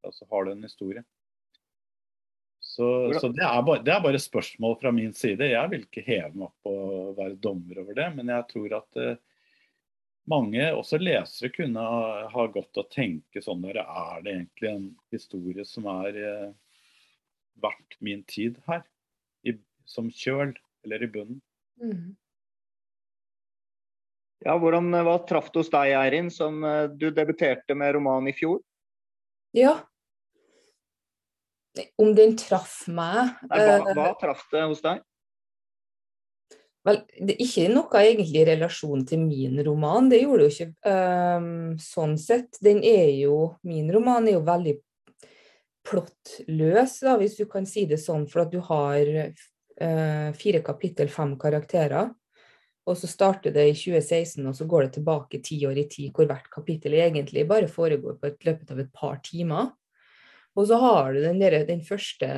Altså har du en historie. Så, så det, er bare, det, er bare, spørsmål fra min side. Jeg vil ikke heve meg opp og være dommer over det. Men jeg tror at eh, mange, også lesere, kunne ha, ha godt å tenke sånn der, Er det egentlig en historie som er eh, verdt min tid her? I, som kjøl eller i bunnen? Mm. Ja, hvordan, eh, Hva traff det hos deg, Eirin, som eh, du debuterte med roman i fjor? Ja. Om den traff meg Nei, hva, eh, hva traff det hos deg? Vel, det er ikke noe egentlig i relasjon til min roman, det gjorde det jo ikke. Um, sånn sett. Den er jo Min roman er jo veldig plottløs, da, hvis du kan si det sånn, for at du har uh, fire kapittel, fem karakterer. Og så starter det i 2016, og så går det tilbake ti år i tid, hvor hvert kapittel egentlig bare foregår på et løpet av et par timer. Og så har du den, der, den første,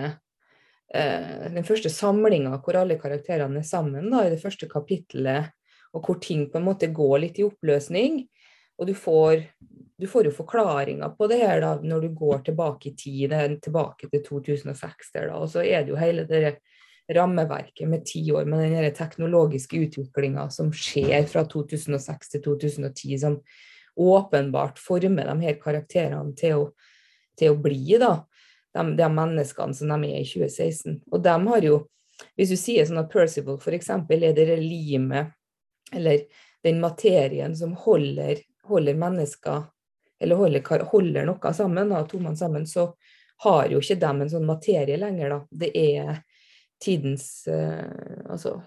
eh, første samlinga hvor alle karakterene er sammen, da, i det første kapittelet, og hvor ting på en måte går litt i oppløsning. Og du får, du får jo forklaringer på det her da, når du går tilbake i tid, tilbake til 2006 der, da. Og så er det jo hele det rammeverket med ti år, med den teknologiske utviklinga som skjer fra 2006 til 2010, som åpenbart former de her karakterene til å, til å bli da, de, de, menneskene som de er i 2016. Og de har jo, hvis du sier sånn at Percival f.eks. er det limet, eller den materien som holder, holder mennesker eller holder, holder noe sammen, da, sammen, så har jo ikke de en sånn materie lenger. da. Det er tidens uh, altså,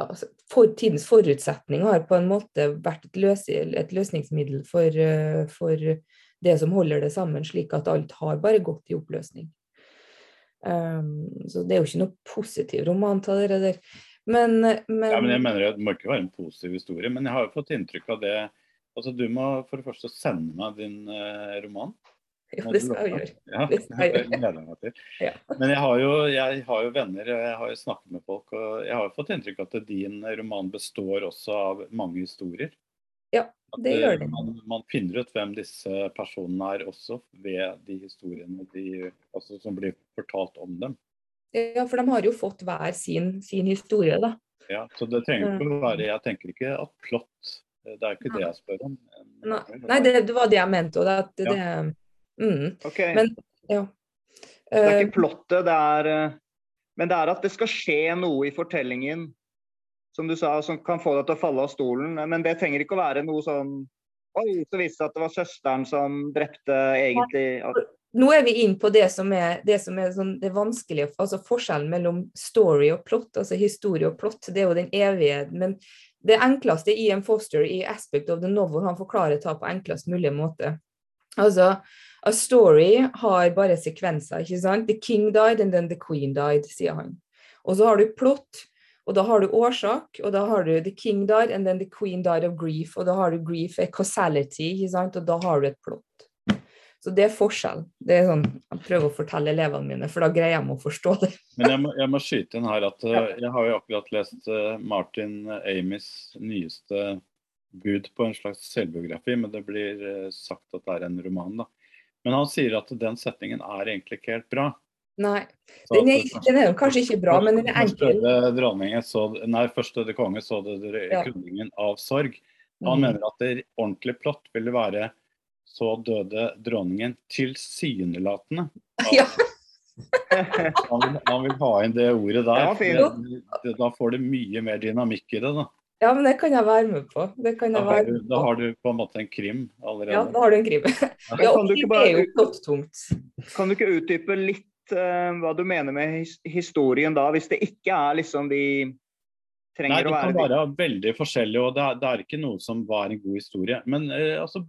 altså, for, tidens forutsetning har på en måte vært et, løs, et løsningsmiddel for, uh, for, det som holder det sammen, slik at alt har bare gått i oppløsning. Um, så det er jo ikke noe positiv roman av det der. Men, men... Ja, men jeg mener at Det må ikke være en positiv historie, men jeg har jo fått inntrykk av det altså Du må for det første sende meg din uh, roman. Jo, det skal vi gjøre. Ja, det jeg til. Ja. Men jeg har, jo, jeg har, jo, venner, jeg har jo snakket med folk, og jeg har jo fått inntrykk av at din roman består også av mange historier. Ja, det gjør det. Man, man, finner ut hvem disse personene er også ved de historiene de, altså, som blir fortalt om dem. Ja, for de har jo fått hver sin, sin historie, da. Ja, så det trenger ikke å være Jeg tenker ikke at plott Det er ikke det jeg spør om. Nei, Nei det, det, var det jeg mente. Og det, det, ja. Mm. Okay. Men, ja. Det er ikke eh, plottet, det er eh, Men det er at det skal skje noe i fortellingen som du sa, som kan få deg til å falle av stolen. Men det trenger ikke å være noe sånn Oi, så viste det at det var søsteren som drepte egentlig Nå er vi inn på det som er det, som er sånn, det vanskelige, altså forskjellen mellom story og plott, altså historie og plott. Det er jo den evige Men det enkleste i en Foster i Aspect of the Novel, han forklarer det på enklest mulig måte. Altså, A story har bare sekvenser, ikke sant? The king died and then the queen died, sier han. Og så har du plott, og da har du årsak, og da har du the king died and then the queen died of grief, og da har du grief a causality, ikke sant? og da har du et plott. Så det er forskjell. Det er sånn, Jeg prøver å fortelle elevene mine, for da greier jeg å forstå det. Men jeg må, jeg må skyte inn her at uh, jeg har jo akkurat lest uh, Martin Amys nyeste bud på en slags selvbiografi, men det blir uh, sagt at det er en roman. da. Men han sier at den setningen er egentlig ikke helt bra. Nei, den er, den er kanskje ikke bra, men den er enkel. Dronningen så, nei, første døde konge så det ja. kunningen av sorg. Han mm. mener at det ordentlig plott ville være så døde dronningen tilsynelatende. Ja. han, han, vil, ha inn det ordet der. da får det mye mer dynamikk i det. da. Ja, men det kan jeg være med på. Da har, du, da, har du, på en måte en krim allerede? Ja, da har du en krim. ja, og krim er jo godt tungt. Kan du ikke utdype litt uh, hva du mener med his historien da, hvis det ikke er liksom de trenger Nei, det kan være veldig forskjellig, og det er, det er ikke noe som var en god historie. Men eh, altså,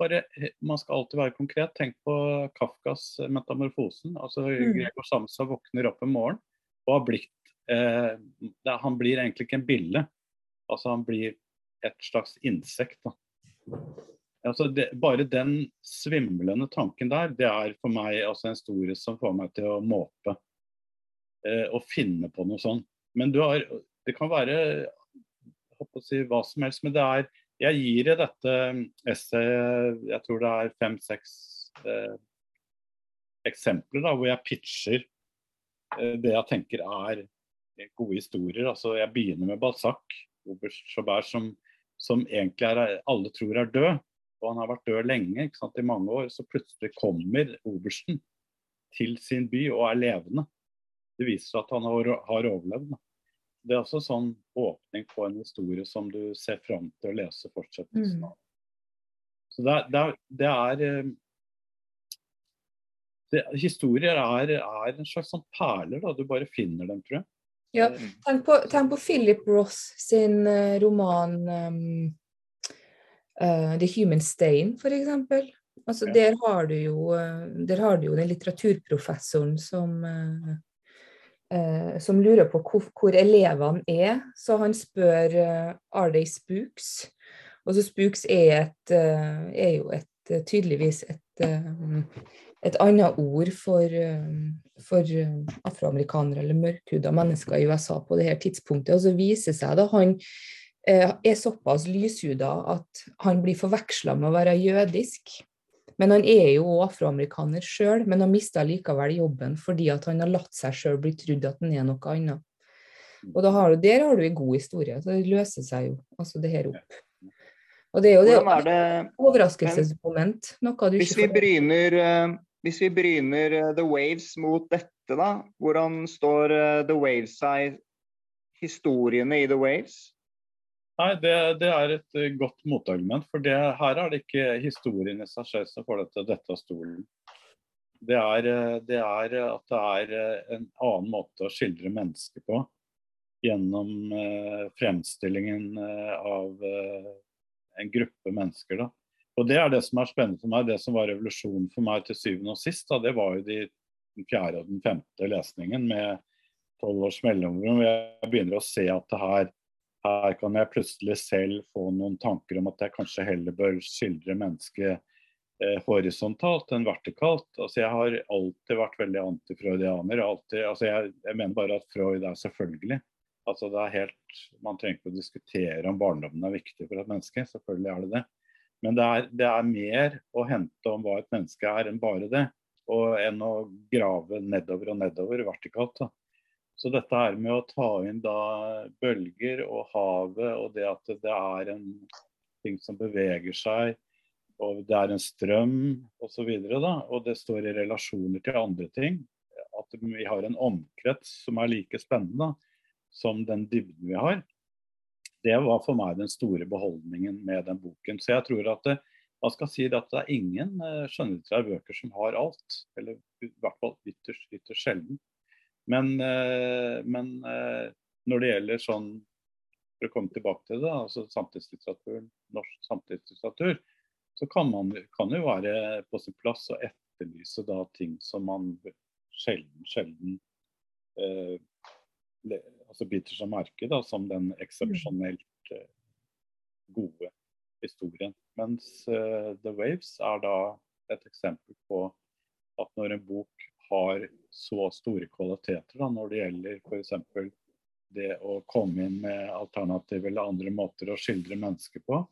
bare, man skal alltid være konkret. Tenk på Kafkas eh, 'Metamorfosen'. altså Mm. Gregor Samsa våkner opp en morgen og har blitt eh, det, Han blir egentlig ikke en bille. Altså Han blir et slags insekt. da. Altså det, bare den svimlende tanken der, det er for meg altså en historie som får meg til å måpe. Eh, og finne på noe sånt. Men du har, det kan være å si hva som helst, men det er Jeg gir i dette essayet jeg tror det er fem-seks eh, eksempler da, hvor jeg pitcher eh, det jeg tenker er gode historier. Altså, jeg begynner med Balzac, oberst Chaubert, som, som egentlig er, alle tror er død. Og han har vært død lenge, sant, i mange år. Så plutselig kommer obersten til sin by og er levende. Det viser seg at han har, har overlevd. Da. Det er også sånn åpning på en historie som du ser fram til å lese fortsettelsen Mm. av. Så det det det er eh, det, Historier er, er en slags sånn perler, da. Du bare finner dem, tror jeg. Ja, tenk på, tenk på Philip Ross sin eh, roman um, uh, 'The Human Stain', f.eks. Altså, Ja. der, har du jo, eh, der har du jo den litteraturprofessoren som uh, uh, som lurer på hvor, hvor elevene er. Så han spør uh, 'Are they spooks?' Og så spooks er, et, er jo et, tydeligvis et, et annet ord for, eh, for eh, afroamerikanere eller mørkhuda mennesker i USA på det her tidspunktet. Og så viser seg da han eh, er såpass lyshuda at han blir forveksla med å være jødisk. Men han er jo afroamerikaner sjøl, men har mista likevel jobben fordi at han har latt seg sjøl bli trodd at han er noe annet. Og har du, der har du en god historie. Så det løser seg jo altså det her opp. Og det er jo det er det overraskelsesmoment. Hvis vi bryner, hvis vi bryner eh, The Waves mot dette, da. Hvordan står eh, The Waves seg historiene i The Waves? Nei, det, det er et eh, godt motargument. For det, her er det ikke historien i seg selv som får deg til dette av stolen. Det er, det er at det er en annen måte å skildre mennesker på. Gjennom eh, fremstillingen av eh, en gruppe mennesker. da. Og Det er det som er spennende for meg. Det som var revolusjonen for meg til syvende og sist, da, det var jo de, fjerde og den femte lesningen med tolv års mellomrom. Jeg begynner å se at det her her kan jeg plutselig selv få noen tanker om at jeg kanskje heller bør skildre mennesket eh, horisontalt enn vertikalt. Altså, jeg har alltid vært veldig antifreudianer. Alltid, altså, jeg, jeg mener bare at Freud er selvfølgelig. Altså, det er helt, man trenger ikke å diskutere om barndommen er viktig for et menneske. Selvfølgelig er det det. Men det er, det er mer å hente om hva et menneske er enn bare det. Og enn å grave nedover og nedover vertikalt. Da. Så dette her med å ta inn da bølger og havet, og det at det er en ting som beveger seg, og det er en strøm osv., og, det står i relasjoner til andre ting, at vi har en omkrets som er like spennende som den dybden vi har, det var for meg den store beholdningen med den boken. Så jeg tror at det, man skal si at det er ingen uh, skjønnlitterære bøker som har alt. Eller i hvert fall ytterst, ytterst sjelden. Men, eh, men eh, når det gjelder sånn For å komme tilbake til det, altså samtidslitteraturen, norsk samtidslitteratur, så kan man kan jo være på sin plass å etterlyse da ting som man sjelden, sjelden eh, altså biter seg merke da, som den eksepsjonelt eh, gode historien. Mens uh, The Waves er da et eksempel på at når en bok har så store kvaliteter da, når det gjelder f.eks. det å komme inn med alternative eller andre måter å skildre mennesker på.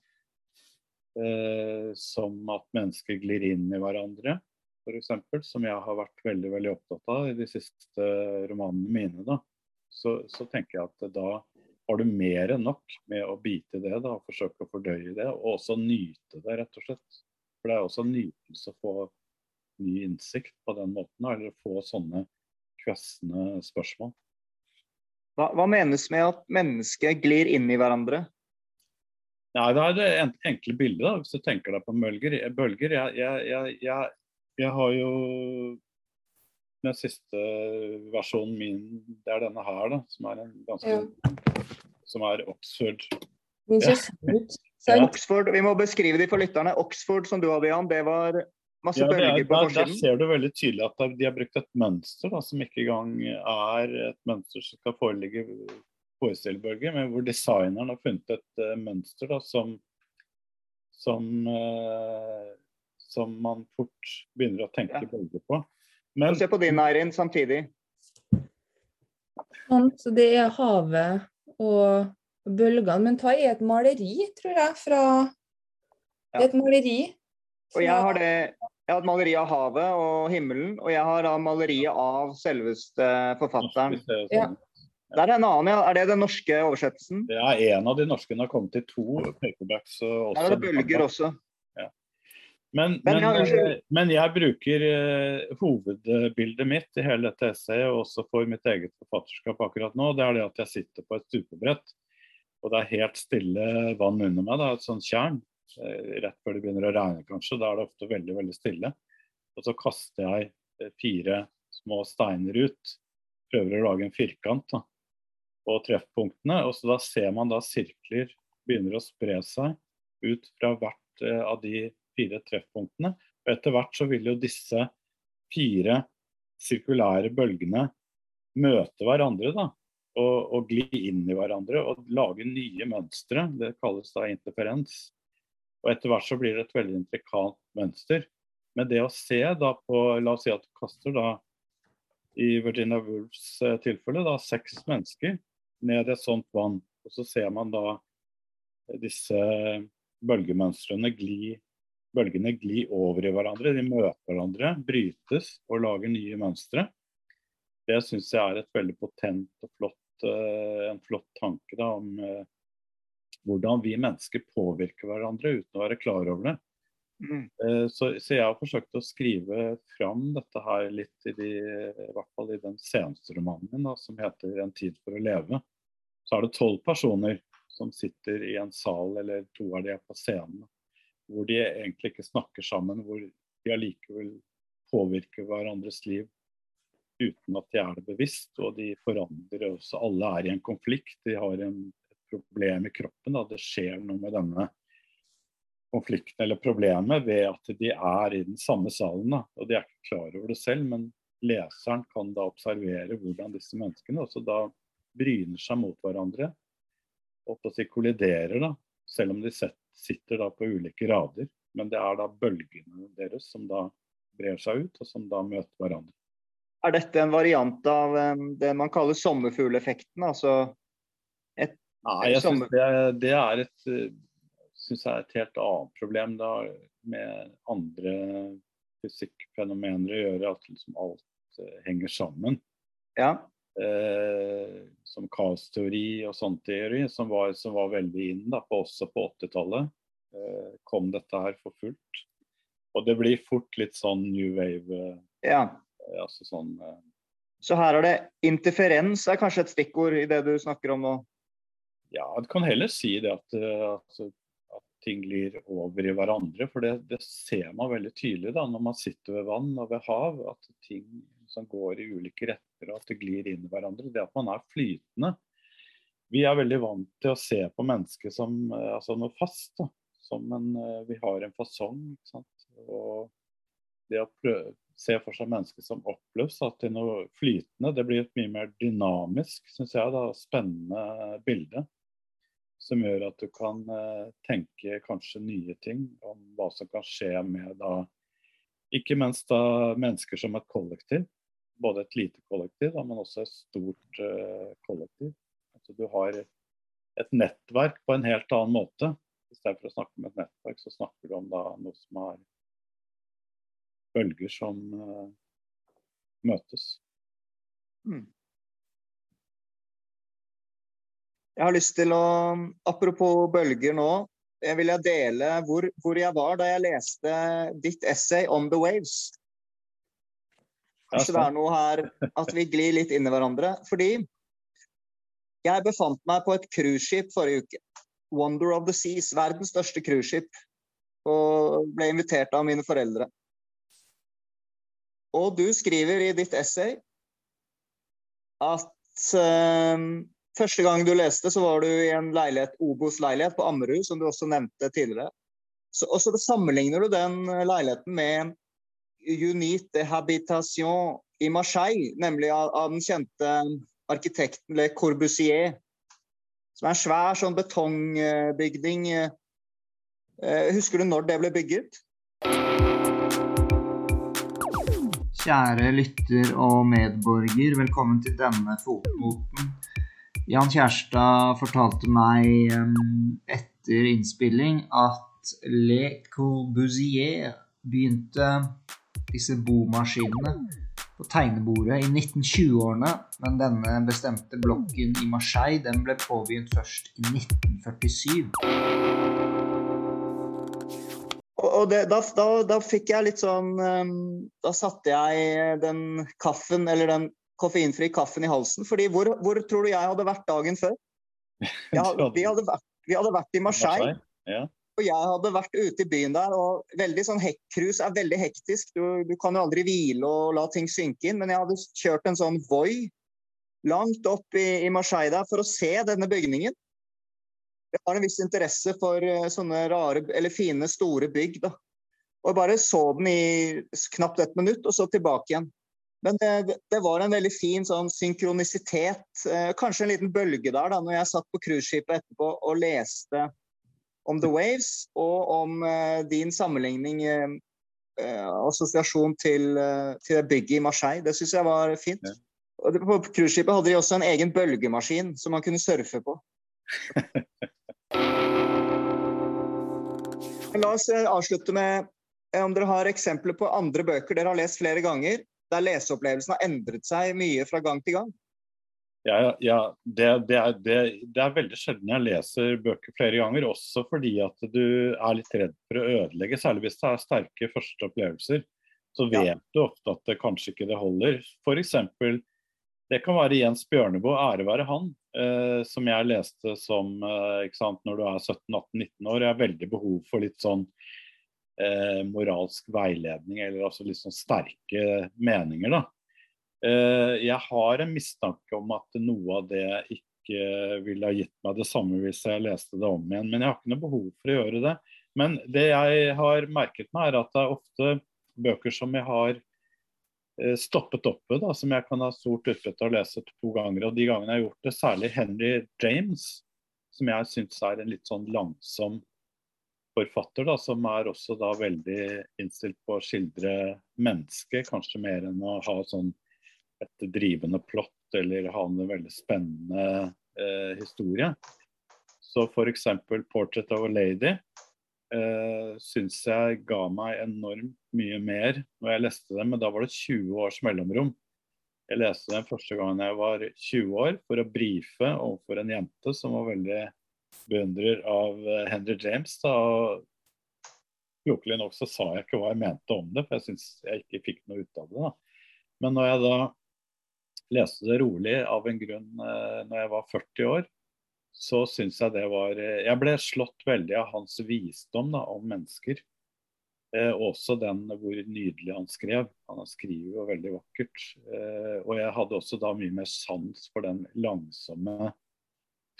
uh, som at mennesker glir inn i hverandre, f.eks. Som jeg har vært veldig veldig opptatt av i de siste romanene mine. da, Så, så tenker jeg at da har du mer enn nok med å bite det da, og forsøke å fordøye det. Og også nyte det, rett og slett. For det er også en nytelse å få ny innsikt på den måten, eller få sånne kvestende spørsmål. Hva, hva menes med at mennesker glir inn i hverandre? Nei, Det er det en- enkle bildet, da, hvis du tenker deg på bølger. bølger jeg, jeg, jeg, jeg har jo den siste versjonen min, det er denne her, da, som er en ganske Ja. som er Oxford. Ja. Oxford, vi må beskrive de for lytterne. Oxford som du hadde, Jan, det var masse Ja, bølger er, på der, der ser du veldig tydelig at de har brukt et mønster da, som ikke engang er et mønster som skal foreligge forestillebølger, men hvor designeren har funnet et uh, mønster da, som, som, uh, som man fort begynner å tenke Ja. bølger på. Men Se på din, Eirin, samtidig. Sånn, så det er havet og bølgene. Men hva er et maleri, tror jeg, fra Det er et maleri. Og jeg har, det, jeg har et maleri av havet og himmelen, og jeg har da maleriet av selveste forfatteren. Ja. sånn. Det er en annen, ja. Er det den norske oversettelsen? Det er en av de norske. Den har kommet i to paperbacks. og er det også- bølger også. Men, Men men, eh, men jeg bruker eh, hovedbildet mitt i hele dette essayet, og også for mitt eget forfatterskap akkurat nå. Det er det at jeg sitter på et stupebrett, og det er helt stille vann under meg. Er et sånt tjern. eh, Rett før det begynner å regne, kanskje. Da er det ofte veldig, veldig stille. Og så kaster jeg fire små steiner ut. Prøver å lage en firkant da, på treffpunktene. Og så da ser man da sirkler begynner å spre seg ut fra hvert av de fire treffpunktene. Og etter hvert så vil jo disse fire sirkulære bølgene møte hverandre da, og, og gli inn i hverandre og lage nye mønstre. Det kalles da interferens. Og etter hvert så blir det et veldig intrikat mønster. Men det å se da på La oss si at du kaster da i Virginia Woolfs eh, tilfelle da seks mennesker ned i et sånt vann. Og så ser man da disse bølgemønstrene gli bølgene gli over i hverandre. De møter hverandre, brytes og lager nye mønstre. Det syns jeg er et veldig potent og flott, eh, en flott tanke da, om eh, hvordan vi mennesker påvirker hverandre uten å være klar over det. Mm. Eh, Så, så jeg har forsøkt å skrive fram dette her litt i, de, i hvert fall i den seneste romanen min, da, som heter 'En tid for å leve'. Så er det tolv personer som sitter i en sal, eller to av de er på scenen, hvor de egentlig ikke snakker sammen, hvor de allikevel påvirker hverandres liv uten at de er det bevisst. Og de forandrer også. Alle er i en konflikt. De har en, et problem i kroppen. Da. Det skjer noe med denne konflikten eller problemet ved at de er i den samme salen. Da. Og de er ikke klar over det selv, men leseren kan da observere hvordan disse menneskene også da bryner seg mot hverandre og på å kolliderer, da, selv om de set, sitter da på ulike rader. Men det er da bølgene deres som da brer seg ut, og som da møter hverandre. Er dette en variant av det man kaller sommerfugleffekten? Altså et, Nei, jeg Sommer- synes det, det er et eh, synes jeg er et helt annet problem da, med andre fysikkfenomener å gjøre, at liksom alt eh, henger sammen. Ja. Eh, som kaosteori og sånn teori, som var, som var veldig inn da, på, også på 80-tallet. Eh, kom dette her for fullt. Og det blir fort litt sånn new wave, ja. eh, altså sånn eh, Så her er det interferens er kanskje et stikkord i det du snakker om nå? Ja, du kan heller si det at, eh, at, at ting glir over i hverandre. For det, det ser man veldig tydelig da, når man sitter ved vann og ved hav. At ting som går i ulike retter og at det glir inn i hverandre. Det at man er flytende. Vi er veldig vant til å se på mennesket som eh, altså noe fast. Da. Som en, eh, vi har en fasong. Ikke sant? Og det å prøve, se for seg mennesket som oppløst til noe flytende, det blir et mye mer dynamisk, syns jeg, da, spennende bilde som gjør at du kan eh, tenke kanskje nye ting om hva som kan skje med da Ikke minst da mennesker som et kollektiv. Både et lite kollektiv, da, men også et stort uh, kollektiv. Altså du har et nettverk på en helt annen måte. I stedet for å snakke om et nettverk, så snakker du om da noe som er bølger som uh, møtes. Mm. Jeg har lyst til å, apropos bølger nå, jeg vil jeg dele hvor, hvor jeg var da jeg leste ditt essay om the waves. Kanskje det er noe her at vi glir litt inn i hverandre. Fordi jeg befant meg på et cruiseskip forrige uke. Wonder of the Seas, verdens største cruiseskip. Og ble invitert av mine foreldre. Og du skriver i ditt essay at eh, Første gang du leste, så var du i en leilighet, Obos-leilighet på Ammerud, som du også nevnte tidligere. Så, og så sammenligner du den leiligheten med Unit de Habitation i Marseille, nemlig av, av den kjente arkitekten Le Corbusier. Som er en svær sånn betongbygning. Eh, husker du når det ble bygget? Kjære lytter og medborger, velkommen til denne fotnoten. Jan Kjærstad fortalte meg um, etter innspilling at Le Corbusier begynte disse bomaskinene på tegnebordet i 1920-årene, men denne bestemte blokken i Marseille den ble påbegynt først i 1947 og det, da, da, da, fikk jeg litt sånn um, Da satte jeg den kaffen, eller den koffeinfri kaffen i halsen. fordi hvor, hvor tror du jeg hadde vært dagen før? Jeg, vi, hadde vært, vi, hadde vært, i Marseille. Ja. Og jeg hadde vært ute i byen der, og veldig sånn hekkcruise er veldig hektisk. Du, du, kan jo aldri hvile og la ting synke inn, men jeg hadde kjørt en sånn Voi langt opp i, i Marseille der for å se denne bygningen jeg har en viss interesse for eh, sånne rare, eller fine, store bygg. da. Og bare så den i knapt et minutt, og så tilbake igjen. Men det, det var en veldig fin sånn synkronisitet. Eh, kanskje en liten bølge der, da, når jeg satt på cruiseskipet etterpå og leste om The Waves og om uh, din sammenligning, uh, assosiasjon til, til det bygget i Marseille. Det syns jeg var fint. Ja. Og på cruiseskipet hadde de også en egen bølgemaskin som man kunne surfe på. La oss avslutte med om dere har eksempler på andre bøker dere har lest flere ganger, der leseopplevelsen har endret seg mye fra gang til gang? Ja, ja det, det, er, det, det, er, veldig sjelden jeg leser bøker flere ganger. Også fordi at du er litt redd for å ødelegge, særlig hvis det er sterke første opplevelser. Så vet ja. du ofte at det kanskje ikke det holder. F.eks. Det kan være Jens Bjørneboe, ære være han, eh, som jeg leste som eh, sant, når du er 17-18-19 år. Jeg har veldig behov for litt sånn eh, moralsk veiledning, eller altså litt sånn sterke meninger, da. Eh, jeg har en mistanke om at noe av det ikke ville ha gitt meg det samme hvis jeg leste det om igjen, men jeg har ikke noe behov for å gjøre det. Men det jeg har merket meg, er at det er ofte bøker som jeg har Eh, stoppet oppe, da, som jeg kan ha stort utbytte av å lese to ganger. Og de gangene jeg har gjort det, særlig Henry James, som jeg syns er en litt sånn langsom forfatter, da, som er også da veldig innstilt på å skildre mennesket, kanskje mer enn å ha sånn et drivende plott eller ha en veldig spennende eh, historie. Så f.eks. 'Portrait of a Lady' eh, syns jeg ga meg enormt mye mer når jeg leste dem, men da var det 20 års mellomrom. Jeg leste den første gangen jeg var 20 år, for å brife overfor en jente som var veldig beundrer av eh, Henry James. Da. Klokelig nok så sa jeg ikke hva jeg mente om det, for jeg syns jeg ikke fikk noe ut av det. Da. Men når jeg da leste det rolig av en grunn eh, når jeg var 40 år, så syns jeg det var eh, Jeg ble slått veldig av hans visdom da, om mennesker. Eh, også den hvor nydelig han skrev. Han skriver jo veldig vakkert. Eh, og jeg hadde også da mye mer sans for den langsomme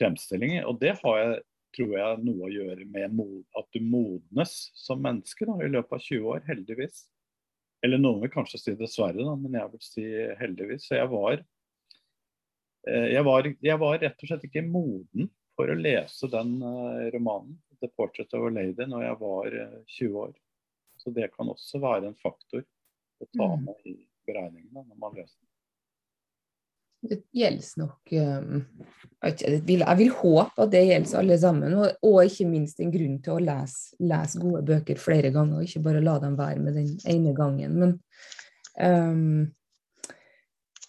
fremstillingen. Og det har jeg, tror jeg, noe å gjøre med at du modnes som menneske da, i løpet av 20 år, heldigvis. Eller noen vil kanskje si dessverre, da, men jeg vil si heldigvis. Så jeg var Eh, jeg var, jeg var, rett og slett ikke moden for å lese den uh, romanen, 'The Portrait of a Lady', når jeg var uh, eh, 20 år. Så det kan også være en faktor å ta mm. med i beregningene når man leser den. Det gjelder nok um, jeg, vil, jeg, vil, håpe at det gjelder alle sammen. Og, og, ikke minst en grunn til å lese, lese, gode bøker flere ganger, og ikke bare la dem være med den ene gangen. Men um,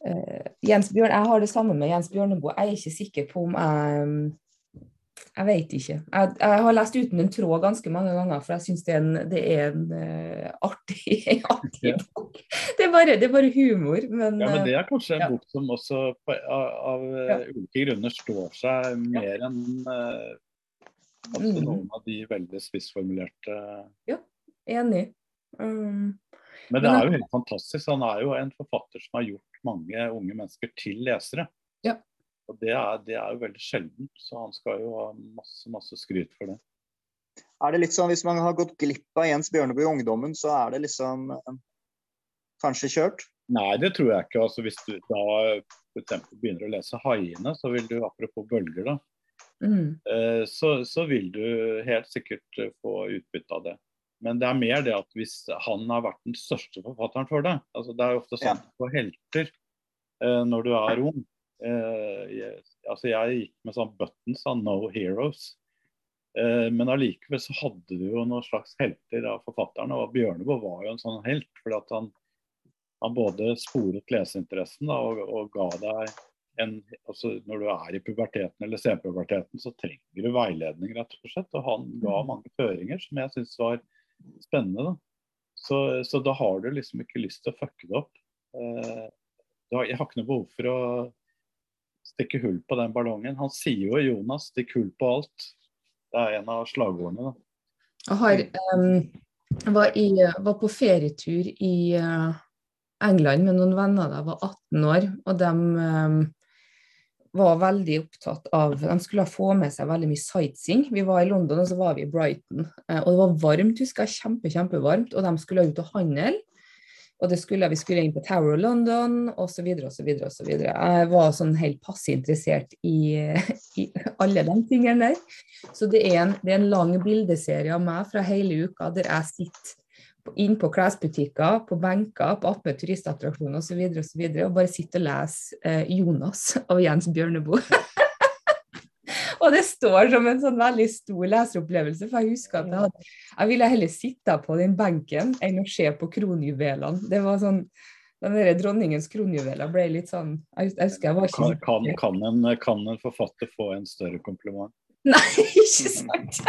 Uh, Jens Bjørn, Jeg har det samme med Jens Bjørneboe. Jeg er ikke sikker på om jeg Jeg vet ikke. Jeg, jeg har lest uten en tråd ganske mange ganger, for jeg syns det er en, det er en uh, artig, artig bok. Det er, bare, det er, bare, humor. Men, ja, men det er kanskje en ja. bok som også av, av ja. ulike grunner står seg mer enn uh, mm. noen av de veldig spissformulerte Ja, enig. Um, men det er jo helt fantastisk. Han er jo en forfatter som har gjort mange unge mennesker til lesere. Ja. Og det er, det er jo veldig sjeldent, så han skal jo ha masse, masse skryt for det. Er det litt sånn hvis man har gått glipp av Jens Bjørneboe i ungdommen, så er det liksom eh, kanskje kjørt? Nei, det tror jeg ikke. Altså, hvis du da f.eks. begynner å lese 'Haiene', så vil du, apropos bølger, da, Mm. eh, så, så vil du helt sikkert eh, få utbytte av det. Men det er mer det at hvis han har vært den største forfatteren for deg altså Det er jo ofte sånn på helter eh, når du er ung. Eh, jeg, altså jeg gikk med sånn buttons av 'No Heroes'. Eh, men allikevel så hadde du jo noen slags helter av forfatterne, og Bjørneboe var jo en sånn helt. fordi at han, han både sporet leseinteressen da, og, og ga deg en altså Når du er i puberteten eller senpuberteten, så trenger du veiledning, rett og slett. Og han ga mange føringer som jeg syns var spennende. da. Så, så da har du liksom ikke lyst til å fucke det opp. Eh, jeg har ikke noe behov for å stikke hull på den ballongen. Han sier jo Jonas 'stikk hull på alt'. Det er en av slagordene. da. Jeg har, um, var, i, var på ferietur i uh, England med noen venner da jeg var 18 år. Og de um, var veldig opptatt av De skulle få med seg veldig mye sightseeing. Vi var i London og så var vi i Brighton. Uh, og det var varmt, husker jeg. Kjempe, kjempevarmt. Og de skulle ut og handle. Og det skulle, vi skulle inn på Tower of London osv. osv. osv. Jeg var sånn helt passe interessert i, i alle de tingene der. Så det er, en, det er en lang bildeserie av meg fra hele uka der jeg sitter inn på klesbutikker, på benker, på attmed turistattraksjoner osv. Og, så videre, og bare sitter og leser eh, 'Jonas' av Jens Bjørneboe. og det står som en sånn veldig stor leseropplevelse, for jeg husker at jeg, hadde, jeg ville heller sitte på den benken enn å se på kronjuvelene. Det var sånn den der dronningens kronjuveler ble litt sånn Jeg, jeg husker jeg var ikke Kan, kan, kan, en, kan en forfatter få en større kompliment? Nei, ikke sant?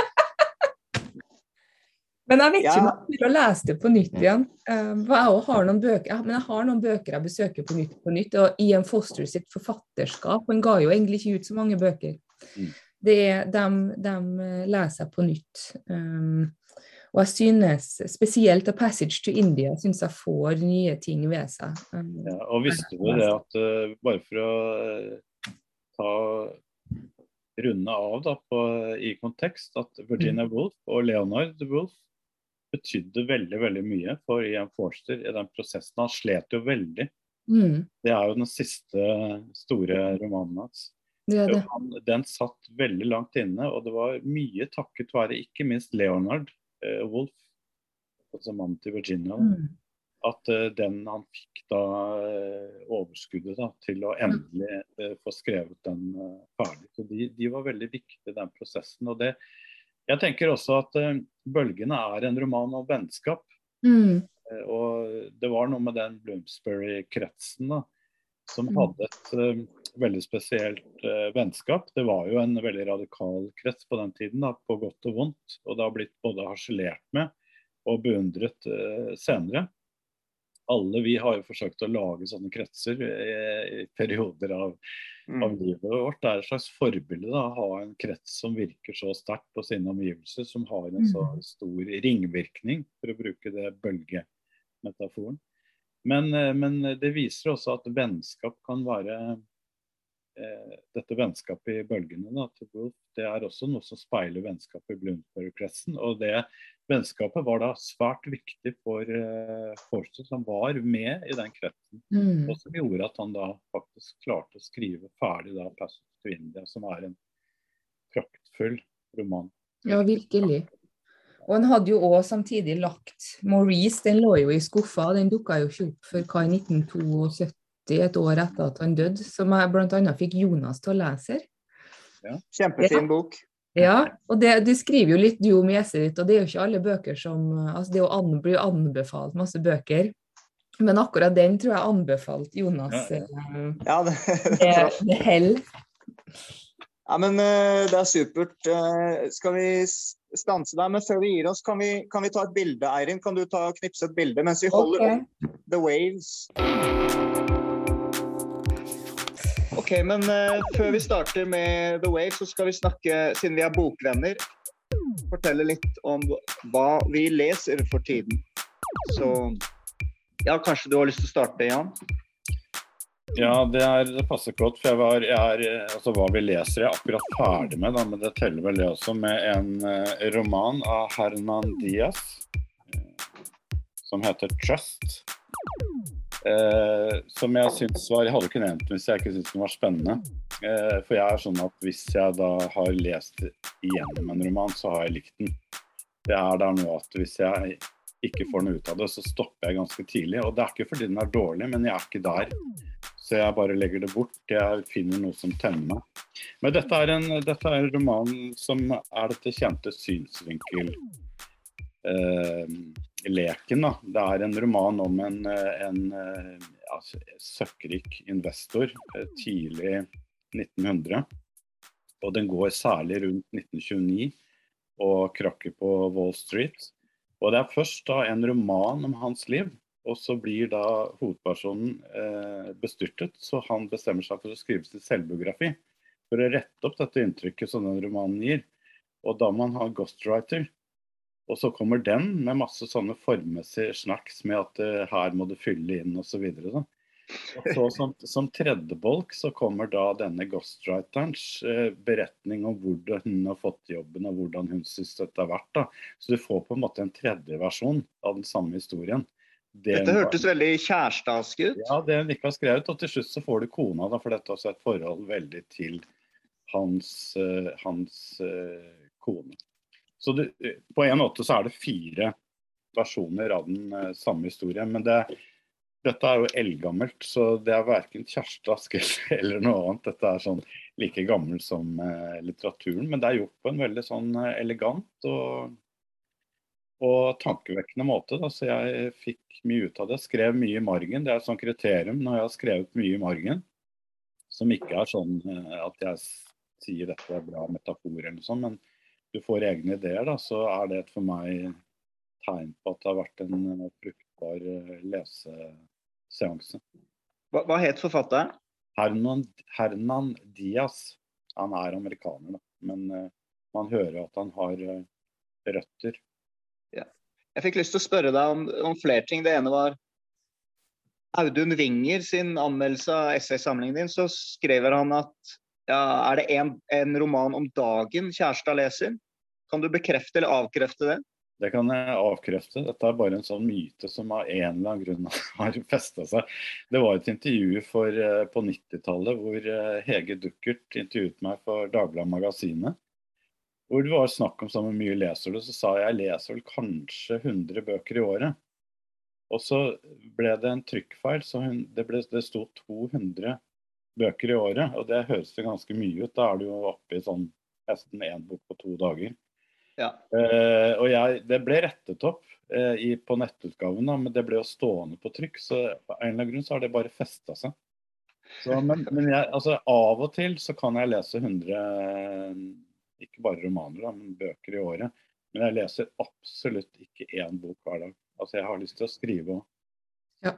Men jeg vet ikke om jeg vil lese det på nytt igjen. Um, jeg har noen bøker, ja, men jeg har noen bøker jeg besøker på nytt på nytt. Og Ian Foster sitt forfatterskap, han ga jo egentlig ikke ut så mange bøker. Mm. Det er, de, dem eh, leser på nytt. Um, og jeg synes, spesielt av 'Passage to India', synes jeg får nye ting ved seg. Um, Ja, og visste du det at uh, bare for å eh, ta runde av da, på, i kontekst, at Virginia Woolf og Leonard Woolf betydde veldig veldig mye for Ian Forster i den prosessen. Han slet jo veldig. mm, Det er jo den siste store romanen hans. Det det. han, den satt veldig langt inne, og det var mye takket være ikke minst Leonard eh, Wolff, altså mannen til Virginia, Mm. at eh, den han fikk da eh, overskuddet da, til å endelig eh, få skrevet den eh, ferdig. Så de, de var veldig viktige i den prosessen. og det jeg tenker også at eh, 'Bølgene' er en roman om vennskap. Mm. Og det var noe med den Bloomsbury-kretsen da, som Mm. hadde et veldig spesielt eh, vennskap. Det var jo en veldig radikal krets på den tiden, da, på godt og vondt. Og det har blitt både harselert med og beundret eh, senere. Alle vi har jo forsøkt å lage sånne kretser i, i perioder av av Mm. livet vårt. Det er et slags forbilde da, å ha en krets som virker så sterkt på sine omgivelser, som har en så Mm. stor ringvirkning, for å bruke det bølgemetaforen. Men, eh, men det viser også at vennskap kan være eh, Dette vennskapet i bølgene da, til Wolf, det er også noe som speiler vennskapet i Bloomsbury-kretsen. Og det vennskapet var da svært viktig for eh, Forster, som var med i den kretsen. Mm. Og som gjorde at han da faktisk klarte å skrive ferdig da 'Passage to India', som er en praktfull roman. Ja, virkelig. Og han hadde jo òg samtidig lagt Maurice, den lå jo i skuffa, den dukka jo ikke opp før hva i 1972, et år etter at han døde, som jeg bl.a. fikk Jonas til å lese. Kjempefin bok. Ja, og det, du skriver jo litt du om eset ditt, og det er jo ikke alle bøker som altså Det blir jo anbefalt masse bøker, men akkurat den tror jeg anbefalt Jonas. Ja, eh, Ja, det, Det, det hell. ja men eh, det er supert. Eh, Skal vi stanse der? Men før vi gir oss, kan vi, kan vi ta et bilde, Eirin? Kan du ta knipse et bilde mens vi holder okay. The Waves? OK, men uh, før vi starter med The Wave, så skal vi snakke, siden vi er bokvenner, fortelle litt om hva vi leser for tiden. Så ja, kanskje du har lyst til å starte, Jan? Ja, det, er, det passer godt. For jeg var, jeg er, altså hva vi leser, jeg er akkurat ferdig med, da, men det teller vel det også, med en uh, roman av Hernan Diaz som heter 'Trust'. Uh, som jeg syns var Jeg hadde ikke nevnt den hvis jeg ikke syntes den var spennende. for jeg er sånn at hvis jeg da har lest igjennom en roman, så har jeg likt den. Det er da nå at hvis jeg ikke får noe ut av det, så stopper jeg ganske tidlig. Og det er ikke fordi den er dårlig, men jeg er ikke der. Så jeg bare legger det bort. Jeg finner noe som tenner meg. Men dette er en, dette er en roman som er dette kjente synsvinkel. Eh, det er en roman om en, en ja, søkkrik investor eh, tidlig 1900. Og den går særlig rundt 1929 og krakket på Wall Street. Og det er først da en roman om hans liv og så blir da hovedpersonen eh, bestyrtet, så han bestemmer seg for å skrive sin selvbiografi. For å rette opp dette inntrykket som den romanen gir. Og da må han ha ghostwriter. Og så kommer den med masse sånne formmessige snacks med at uh, her må du fylle inn osv. Så, og så som, som tredje bolk så kommer da denne ghostwriterens uh, beretning om hvordan hun har fått jobben og hvordan hun syns dette har vært. da. Så du får på en måte en tredje versjon av den samme historien. Dette hørtes veldig kjærestask ut. Ja, det hun ikke har skrevet. Og til slutt så får du kona, da, for dette er også et forhold veldig til hans, uh, hans kone. Så det, på en måte så er det fire versjoner av den uh, samme historien. Men det, dette er jo eldgammelt, så det er verken Kjersti Asker eller noe annet. Dette er sånn like gammel som litteraturen, men det er gjort på en veldig sånn elegant og og tankevekkende måte. Da. Så jeg fikk mye ut av det. Skrev mye i margen. Det er et sånt kriterium når jeg har skrevet mye i margen, som ikke er sånn eh, at jeg sier dette er bra metafor eller noe sånt, men du får egne ideer, da, så er det for meg tegn på at det har vært en eh, fruktbar eh, leseseanse. Hva, hva het forfatteren? Hernan, Hernan Diaz. Han er amerikaner, da. men uh, man hører at han har uh, røtter jeg fikk lyst til å spørre deg om, om flere ting. Det ene var Audun Winger sin anmeldelse av essaysamlingen din. Så skriver han at ja, er det en, en roman om dagen kjæresta leser? Kan du bekrefte eller avkrefte det? Det kan jeg avkrefte. Dette er bare en sånn myte som av en eller annen grunn har festa seg. Det var et intervju for, eh, på 90-tallet hvor eh, Hege Duckert intervjuet meg for Dagbladet Magasinet hvor det var snakk om så mye leser du, så sa jeg jeg leser vel kanskje 100 bøker i året. Og så ble det en trykkfeil, så hun, det, ble, det sto 200 bøker i året. Og det høres jo ganske mye ut. Da er du jo oppe i sånn nesten én bok på to dager. Ja. Eh, og jeg, det ble rettet opp eh, i, på nettutgaven, da, men det ble jo stående på trykk. Så på en eller annen grunn så har det bare festa seg. Så, men, men jeg, altså, av og til så kan jeg lese 100 ikke bare romaner, da, men bøker i året. Men jeg leser absolutt ikke én bok hver dag. Altså, jeg har lyst til å skrive òg. Ja.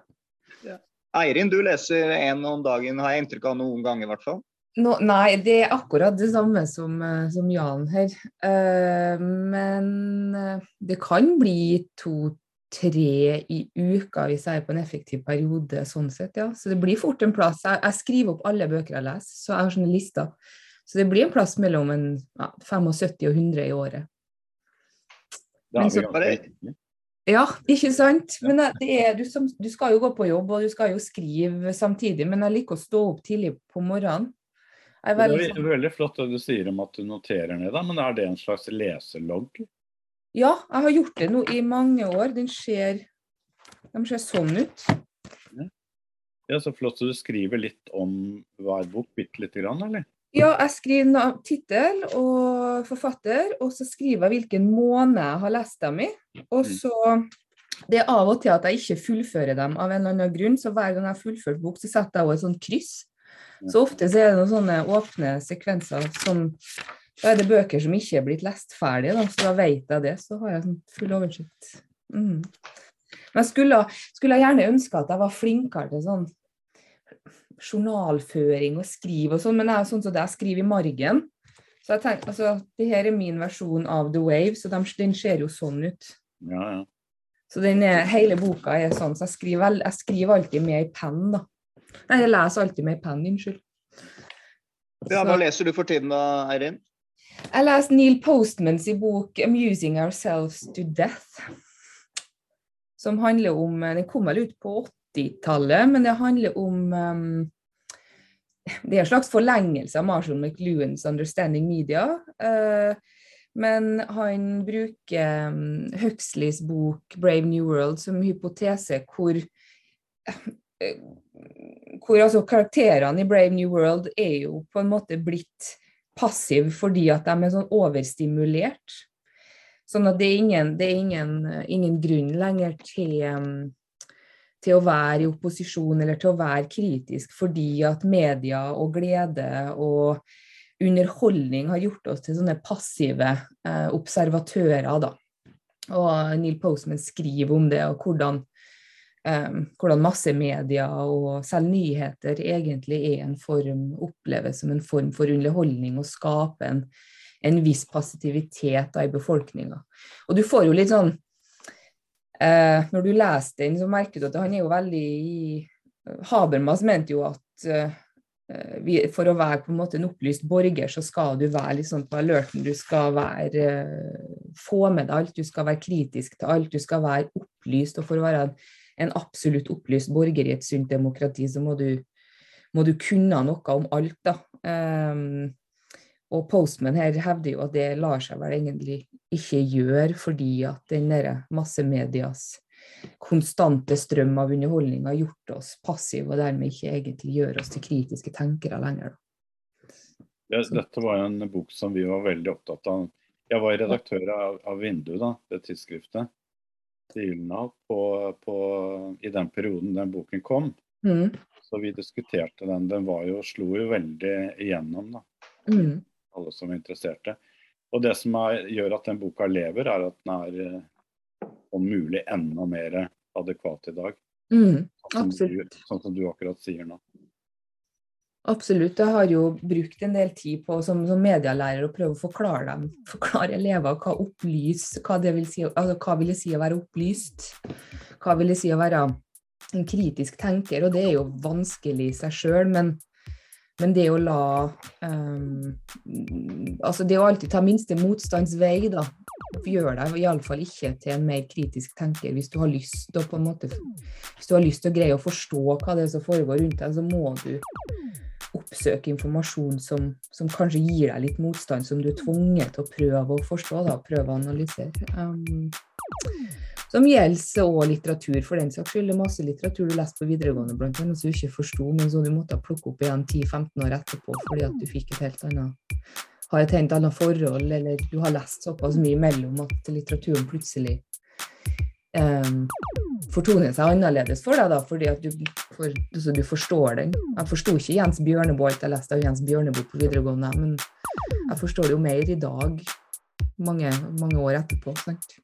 ja. Eirin, du leser én om dagen, har jeg inntrykk av noen ganger i hvert fall? No, nei, det er akkurat det samme som, eh, som Jan her. Uh, men uh, det kan bli to-tre i uka hvis jeg er på en effektiv periode. sånn sett, ja. Så det blir fort en plass. Jeg, jeg skriver opp alle bøker jeg leser, så jeg har sånne lister. Så det blir en plass mellom en, ja, 75 og 100 i året. Så, ja, ikke sant. Men er, du, du, skal jo gå på jobb og du skal jo skrive samtidig, men jeg liker å stå opp tidlig på morgenen. Er veldig, det er veldig flott det du sier om at du noterer ned, da, men er det en slags leselogg? Ja, jeg har gjort det nå i mange år. Den ser, de ser sånn ut. Ja, Så flott. Så du skriver litt om hver bok, bitte lite grann, eller? Ja, jeg skriver tittel og forfatter, og så skriver jeg hvilken måned jeg har lest dem i. Og mm. så Det er av og til at jeg ikke fullfører dem av en eller annen grunn, så hver gang jeg har fullført bok, så setter jeg også et sånt kryss. Så ofte så er det noen sånne åpne sekvenser som Da er det bøker som ikke er blitt lest ferdig, da, så da vet jeg det. Så har jeg sånn full oversikt. Mm. Men jeg skulle, skulle gjerne ønske at jeg var flinkere til sånn journalføring og skrive og sånn, men det er sånn som det jeg skriver i margen. Så jeg tenker, altså, det her er min versjon av The Wave, så den ser jo sånn ut. Ja, ja. Så den er, hele boka er sånn, så jeg skriver, jeg skriver alltid med i penn, da. Nei, jeg leser alltid med penn, unnskyld. Ja, Hva leser du for tiden da, Eirin? Jeg leste Neil Postmans i bok 'Amusing Ourselves to Death'. Som handler om Den kom vel ut på 80-tallet, men det handler om um, Det er en slags forlengelse av Marshall McLuhans 'Understanding Media'. Uh, men han bruker um, Huxleys bok 'Brave New World' som hypotese hvor eh, hvor altså karakterene i Brave New World er jo på en måte blitt passive fordi at de er sånn overstimulert. Sånn at det er ingen, det er ingen, ingen grunn lenger til, til å være i opposisjon eller til å være kritisk, fordi at media og glede og underholdning har gjort oss til sånne passive eh, observatører. Da. Og Neil Postman skriver om det, og hvordan um, hvordan massemedia og selv nyheter egentlig er en form, oppleves som en form for underholdning og skaper en, en viss passivitet da, i befolkninga. Og du får jo litt sånn eh, Når du leser den, så merker du at han er jo veldig Habermas mente jo at uh, vi, for å være på en måte en opplyst borger, så skal du være litt sånn på alerten. Du skal være, eh, få med deg alt, du skal være kritisk til alt, du skal være opplyst. Og for å være en en absolutt opplyst borger i et sunt demokrati, så må du, må du kunne noe om alt. da. Um, og Postman her hevder jo at det lar seg vel egentlig ikke gjøre, fordi at den derre massemedias konstante strøm av underholdning har gjort oss passive, og dermed ikke egentlig gjør oss til kritiske tenkere lenger. Det, dette var en bok som vi var veldig opptatt av. Jeg var redaktør av, av Vindu, da, det tidsskriftet på, i den perioden den boken kom. Mm. Så vi diskuterte den. Den var jo, slo jo veldig igjennom, da. Mm. Alle som var interesserte. Og det som er, gjør at den boka lever, er at den er eh, om mulig enda mer adekvat i dag. Mm. Sånn som, du, sånn som du akkurat sier nå. Absolutt. Jeg har jo brukt en del tid på som, som medielærer å prøve å forklare dem, forklare elever hva opplyst, hva det vil si, altså hva vil det si å være opplyst. Hva vil det si å være en kritisk tenker, og det er jo vanskelig i seg sjøl, men, men det å la um, Altså det å alltid ta minste motstands vei, da, gjør deg iallfall ikke til en mer kritisk tenker. Hvis du har lyst til å på en måte Hvis du har lyst til å greie å forstå hva det er som foregår rundt deg, så må du oppsøke informasjon som, som, kanskje gir deg litt motstand, som du er tvunget til å prøve å forstå, da, prøve å analysere. Um, som gjelder òg litteratur, for den saks skyld. Det er masse litteratur du leste på videregående blant annet, som du ikke forsto, men som du måtte plukke opp igjen 10-15 år etterpå fordi at du fikk et helt annet har et helt annet forhold, eller du har lest såpass mye imellom at litteraturen plutselig um, fortoner seg annerledes for deg, da, fordi at du, for, altså, du forstår den. Jeg forsto ikke Jens Bjørneboe alt jeg leste av Jens Bjørneboe på videregående, men jeg forstår det jo mer i dag, mange, mange år etterpå. sant?